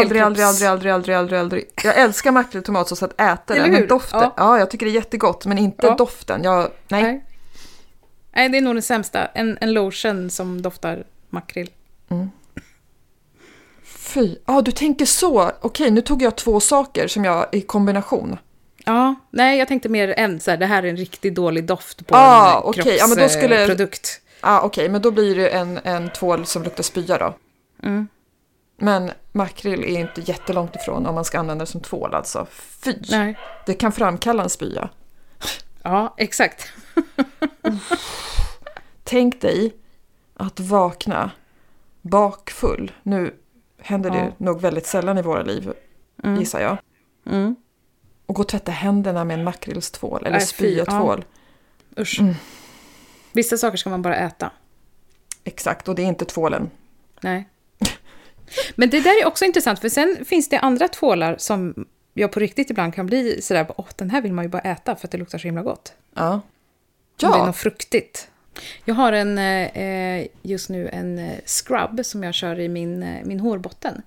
aldrig, aldrig, aldrig, aldrig, aldrig, aldrig, aldrig. Jag älskar makrill och tomatsås att äta Eller den, men hur? doften, Ja. ja. jag tycker det är jättegott, men inte Ja. doften. Jag, nej. Nej. Nej, det är nog den sämsta. En, en lotion som doftar makrill. Fy, ja du tänker så. Okej, nu tog jag två saker som jag i kombination. Ja, nej, jag tänkte mer än så här, det här är en riktigt dålig doft på Ah, en okej. Ja, men då skulle- kroppsprodukt. Ja, okej, men då blir det en, en tvål som luktar spya då. Mm. Men makrill är inte jättelångt ifrån om man ska använda det som tvål alltså. Fy, Nej. det kan framkalla en spya. Ja, exakt. Tänk dig att vakna bakfull. Nu händer det Ja. nog väldigt sällan i våra liv, Mm. gissar jag. Mm. Och gå och tvätta händerna med en makrillstvål eller spyatvål. Usch. Mm. Vissa saker ska man bara äta. Exakt, och det är inte tvålen. Nej. Men det där är också intressant, för sen finns det andra tvålar som jag på riktigt ibland kan bli sådär, åh, den här vill man ju bara äta för att det luktar så himla gott. Ja. Om det är Ja, något fruktigt. Jag har en, eh, just nu en eh, scrub som jag kör i min, eh, min hårbotten.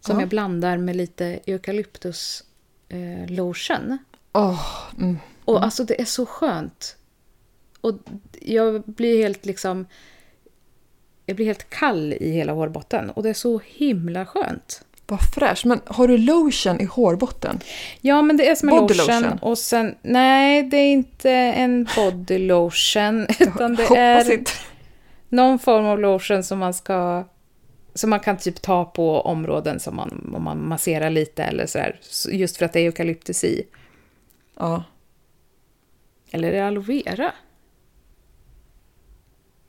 Som Ja. jag blandar med lite eukalyptus eh, lotion. Åh, mm. Och alltså det är så skönt Och jag blir helt liksom... Jag blir helt kall i hela hårbotten och det är så himla skönt. Vad fräscht. Men har du lotion i hårbotten? Ja, men det är som en Body lotion. lotion. Och sen, nej, det är inte en body lotion. Utan det är inte. någon form av lotion som man ska... Som man kan typ ta på områden som man, om man masserar lite eller sådär. Så- Just för att det är eukalyptus i. Ja. Eller är det aloe vera?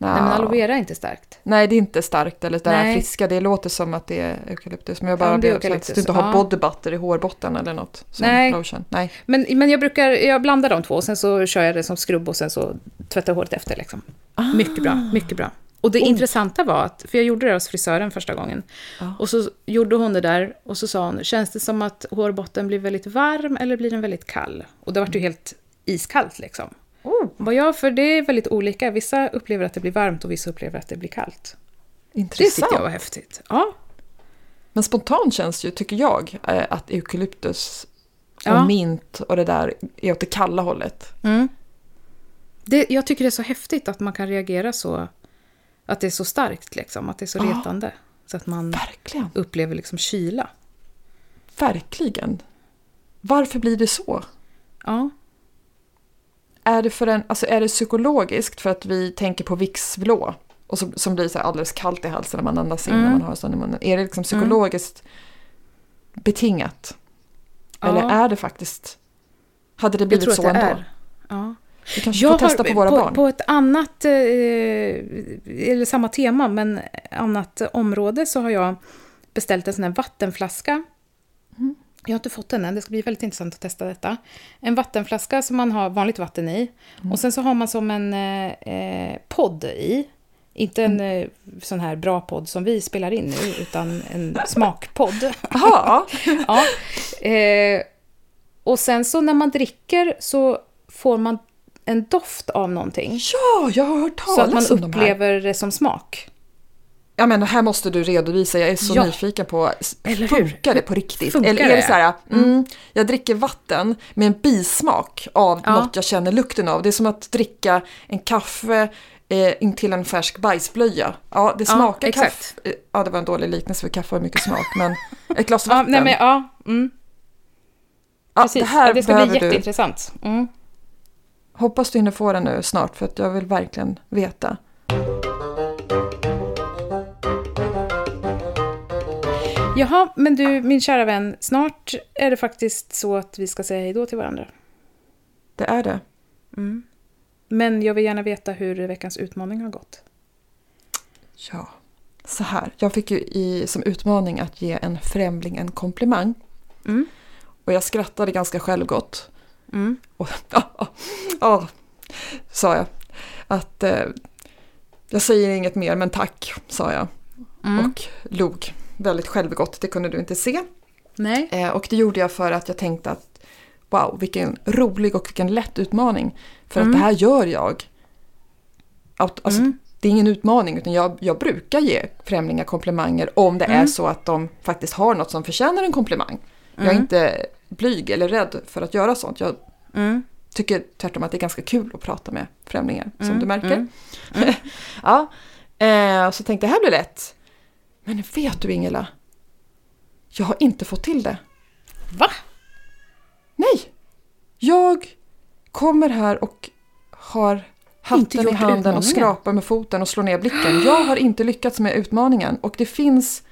Nej, men aloe vera är inte starkt. Nej, det är inte starkt eller det här Nej. friska. Det låter som att det är eukalyptus. Men jag Ja, bara blev så att du inte har ja. body butter i hårbotten eller något. Som Nej. lotion. Nej. Men, men jag brukar jag blandar de två och sen så kör jag det som skrubb och sen så tvättar jag håret efter. Liksom. Mycket bra, mycket bra. Och det Oh. intressanta var att, för jag gjorde det hos frisören första gången, Ja. och så gjorde hon det där och så sa hon, känns det som att hårbotten blir väldigt varm eller blir den väldigt kall? Och det vart ju helt iskallt liksom. Oh, Vad jag för det är väldigt olika. Vissa upplever att det blir varmt och vissa upplever att det blir kallt. Det intressant. tyckte jag var häftigt. Ja. Men spontant känns ju, tycker jag, eh, att eukalyptus och Ja. mint och det där är åt det kalla hållet. Mm. Det, jag tycker det är så häftigt att man kan reagera så, att det är så starkt liksom, att det är så Ja. retande. Så att man Verkligen. upplever liksom kyla. Verkligen. Varför blir det så? Ja. Är det, för en, alltså är det psykologiskt för att vi tänker på Vicks-blå? Och så, som blir så alldeles kallt i halsen när man andas in Mm. när man har sån i munnen. Är det liksom psykologiskt betingat? Eller Ja. är det faktiskt... Hade det Jag blivit så det ändå? är. Ja. Vi kanske får testa på våra på, barn. På ett annat, eh, eller samma tema, men annat område så har jag beställt en sån här vattenflaska. Jag har inte fått den än, det ska bli väldigt intressant att testa detta. En vattenflaska som man har vanligt vatten i. Mm. Och sen så har man som en eh, eh, podd i. Inte en Mm. eh, sån här bra podd som vi spelar in nu, utan en smakpodd. Jaha, ja. eh, och sen så när man dricker så får man en doft av någonting. ja, jag har hört talas Så att man om de här. upplever det som smak. Ja men här måste du redovisa, jag är så Ja. nyfiken på, funkar det på riktigt? Funkar Eller är det så här, mm, jag dricker vatten med en bismak av Ja. något jag känner lukten av. Det är som att dricka en kaffe eh, in till en färsk bajsblöja. Ja, det Ja, smakar exakt. kaffe. eh, Ja, det var en dålig liknelse för kaffe har mycket smak, men ett glas Ja, vatten. nej, men, ja, mm, ja, precis. det här ja, det ska bli jätteintressant. Mm. Hoppas du hinner få den nu snart, för att jag vill verkligen veta. Jaha, men du, min kära vän, snart är det faktiskt så att vi ska säga hej då till varandra. Det är det. Mm. Men jag vill gärna veta hur veckans utmaning har gått. Ja, så här. Jag fick ju i, som utmaning att ge en främling en komplimang. Mm. Och jag skrattade ganska självgott. Mm. Och, ja, ja, sa jag. Att eh, jag säger inget mer men tack, sa jag. Mm. Och log väldigt självgott, det kunde du inte se. Nej. Eh, och det gjorde jag för att jag tänkte att wow, vilken rolig och vilken lätt utmaning. För Mm. att det här gör jag. Alltså, Mm. Det är ingen utmaning utan jag, jag brukar ge främlingar komplimanger om det är Mm. så att de faktiskt har något som förtjänar en komplimang. Jag är Mm. inte blyg eller rädd för att göra sånt. Jag Mm. tycker tvärtom att det är ganska kul att prata med främlingar, som Mm, du märker. mm, mm. ja, eh, så tänkte jag, det här blir lätt. Men vet du Ingela? Jag har inte fått till det. Va? Nej! Jag kommer här och har hatten i handen och skrapar med foten och slår ner blicken. Jag har inte lyckats med utmaningen och det finns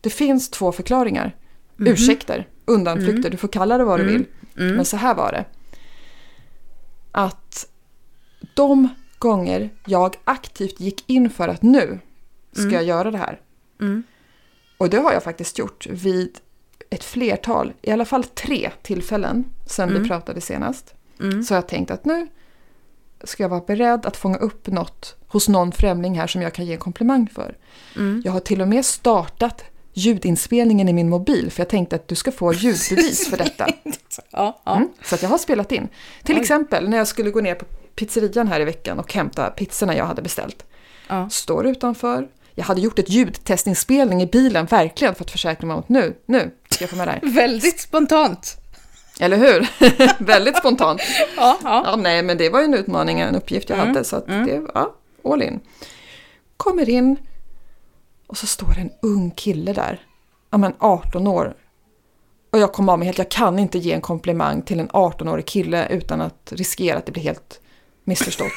det finns två förklaringar. Ursäkter, undanflykter, du får kalla det vad du. Mm. vill. Mm. Men så här var det. Att de gånger jag aktivt gick in för att nu ska Mm. jag göra det här. Mm. Och det har jag faktiskt gjort vid ett flertal, i alla fall tre tillfällen sedan Mm. vi pratade senast. Mm. Så jag tänkt att nu ska jag vara beredd att fånga upp något hos någon främling här som jag kan ge en komplimang för. Mm. Jag har till och med startat ljudinspelningen i min mobil för jag tänkte att du ska få ljudbevis för detta. Ja, ja. Mm, så att jag har spelat in. Till Oj. exempel när jag skulle gå ner på pizzerian här i veckan och hämta pizzorna jag hade beställt. ja. Står utanför. Jag hade gjort ett ljudtestinspelning i bilen, verkligen för att försäkra mig om att nu, nu ska jag få med det här. Väldigt spontant. Eller hur? Väldigt spontant. Ja, ja. Ja, nej, men det var ju en utmaning, en uppgift jag Mm, hade. Så att det, ja, all in. Kommer in och så står det en ung kille där. Ja, men 18 år. Och jag kom av mig helt, jag kan inte ge en komplimang till en 18-årig kille utan att riskera att det blir helt missförstått.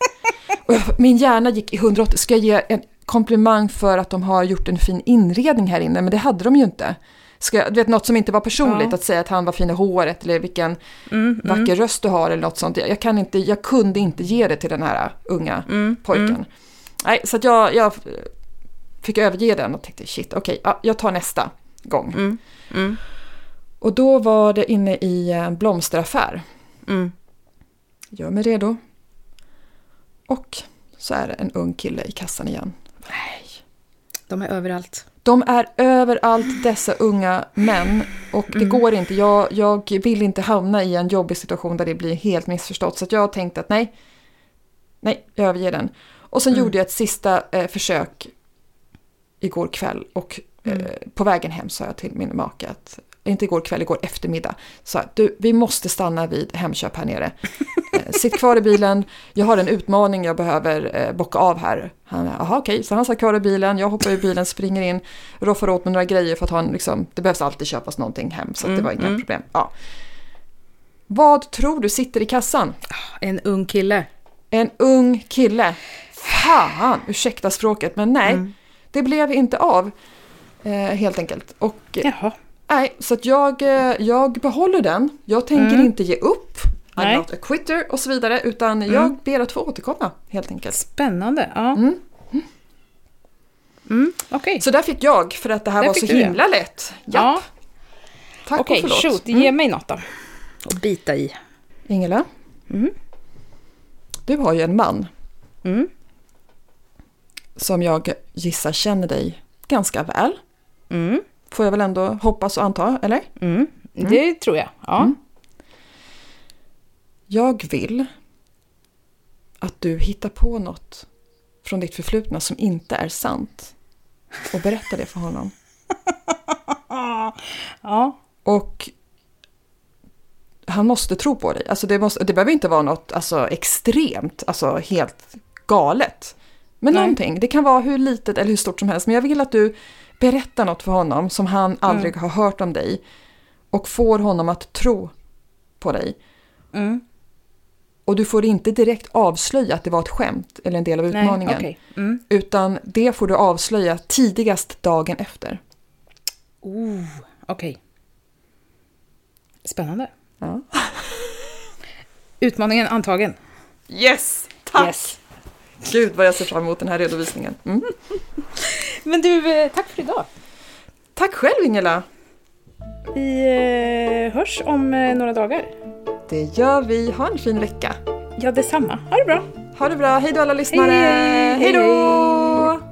jag, min hjärna gick i 180, ska jag ge en komplimang för att de har gjort en fin inredning här inne? Men det hade de ju inte. Ska du vet, något som inte var personligt, Ja. att säga att han var fin i håret eller vilken Mm, vacker röst du har eller något sånt. Jag, kan inte, jag kunde inte ge det till den här unga mm, pojken. mm. Nej, så att jag, jag fick överge den och tänkte shit, okej, ja, jag tar nästa gång. Mm, mm, Och då var det inne i en blomsteraffär. mm. Gör mig redo. Och så är det en ung kille i kassan igen. Nej. De är överallt. De är överallt dessa unga män och det går inte. Jag, jag vill inte hamna i en jobbig situation där det blir helt missförstått. Så att jag tänkte att nej, nej, jag överger den. Och sen gjorde jag ett sista eh, försök igår kväll och eh, på vägen hem sa jag till min make att inte igår kväll, igår eftermiddag. Så du, vi måste stanna vid Hemköp här nere. Eh, sitt kvar i bilen, jag har en utmaning jag behöver eh, bocka av här. Han, jaha okej, så han satt kvar i bilen, jag hoppar i bilen, springer in, roffar åt mig några grejer för att han liksom, det behövs alltid köpas någonting hem så att det var inga problem. Ja. Vad tror du sitter i kassan? En ung kille. En ung kille. Fan, ursäkta språket, men nej. Det blev inte av. Eh, helt enkelt. Och eh, Jaha. Nej, så att jag, eh, jag behåller den. Jag tänker inte ge upp. I'm Nej. not a quitter och så vidare. Utan jag ber att få återkomma helt enkelt. Spännande. Ja. Mm. Okej. Så där fick jag för att det här Där var så du det. himla lätt. Japp. Ja. Tack Okej, och förlåt. shoot. Ge mig något då. Och bita i. Ingela, Mm. du har ju en man Mm. som jag gissar känner dig ganska väl. Mm. Får jag väl ändå hoppas och anta, eller? Mm. Det tror jag. Ja. Mm. Jag vill att du hittar på något från ditt förflutna som inte är sant och berättar det för honom. Ja. Och han måste tro på dig. Alltså det, måste, det behöver inte vara något alltså, extremt, alltså helt galet. Men Nej. någonting. Det kan vara hur litet eller hur stort som helst. Men jag vill att du berättar något för honom som han aldrig har hört om dig. Och får honom att tro på dig. Mm. Och du får inte direkt avslöja att det var ett skämt eller en del av Nej, utmaningen. okej. Mm. Utan det får du avslöja tidigast dagen efter. Oh, okej. Spännande. Ja. Utmaningen antagen. Yes! Tack! Yes. Gud vad jag ser fram emot den här redovisningen. Mm. Men du, eh, tack för idag. Tack själv Ingela! Vi eh, hörs om eh, några dagar. Det gör vi. Ha en fin vecka. Ja, detsamma. Ha det bra. Ha det bra. Hej då alla lyssnare. Hej, hej, Hej då!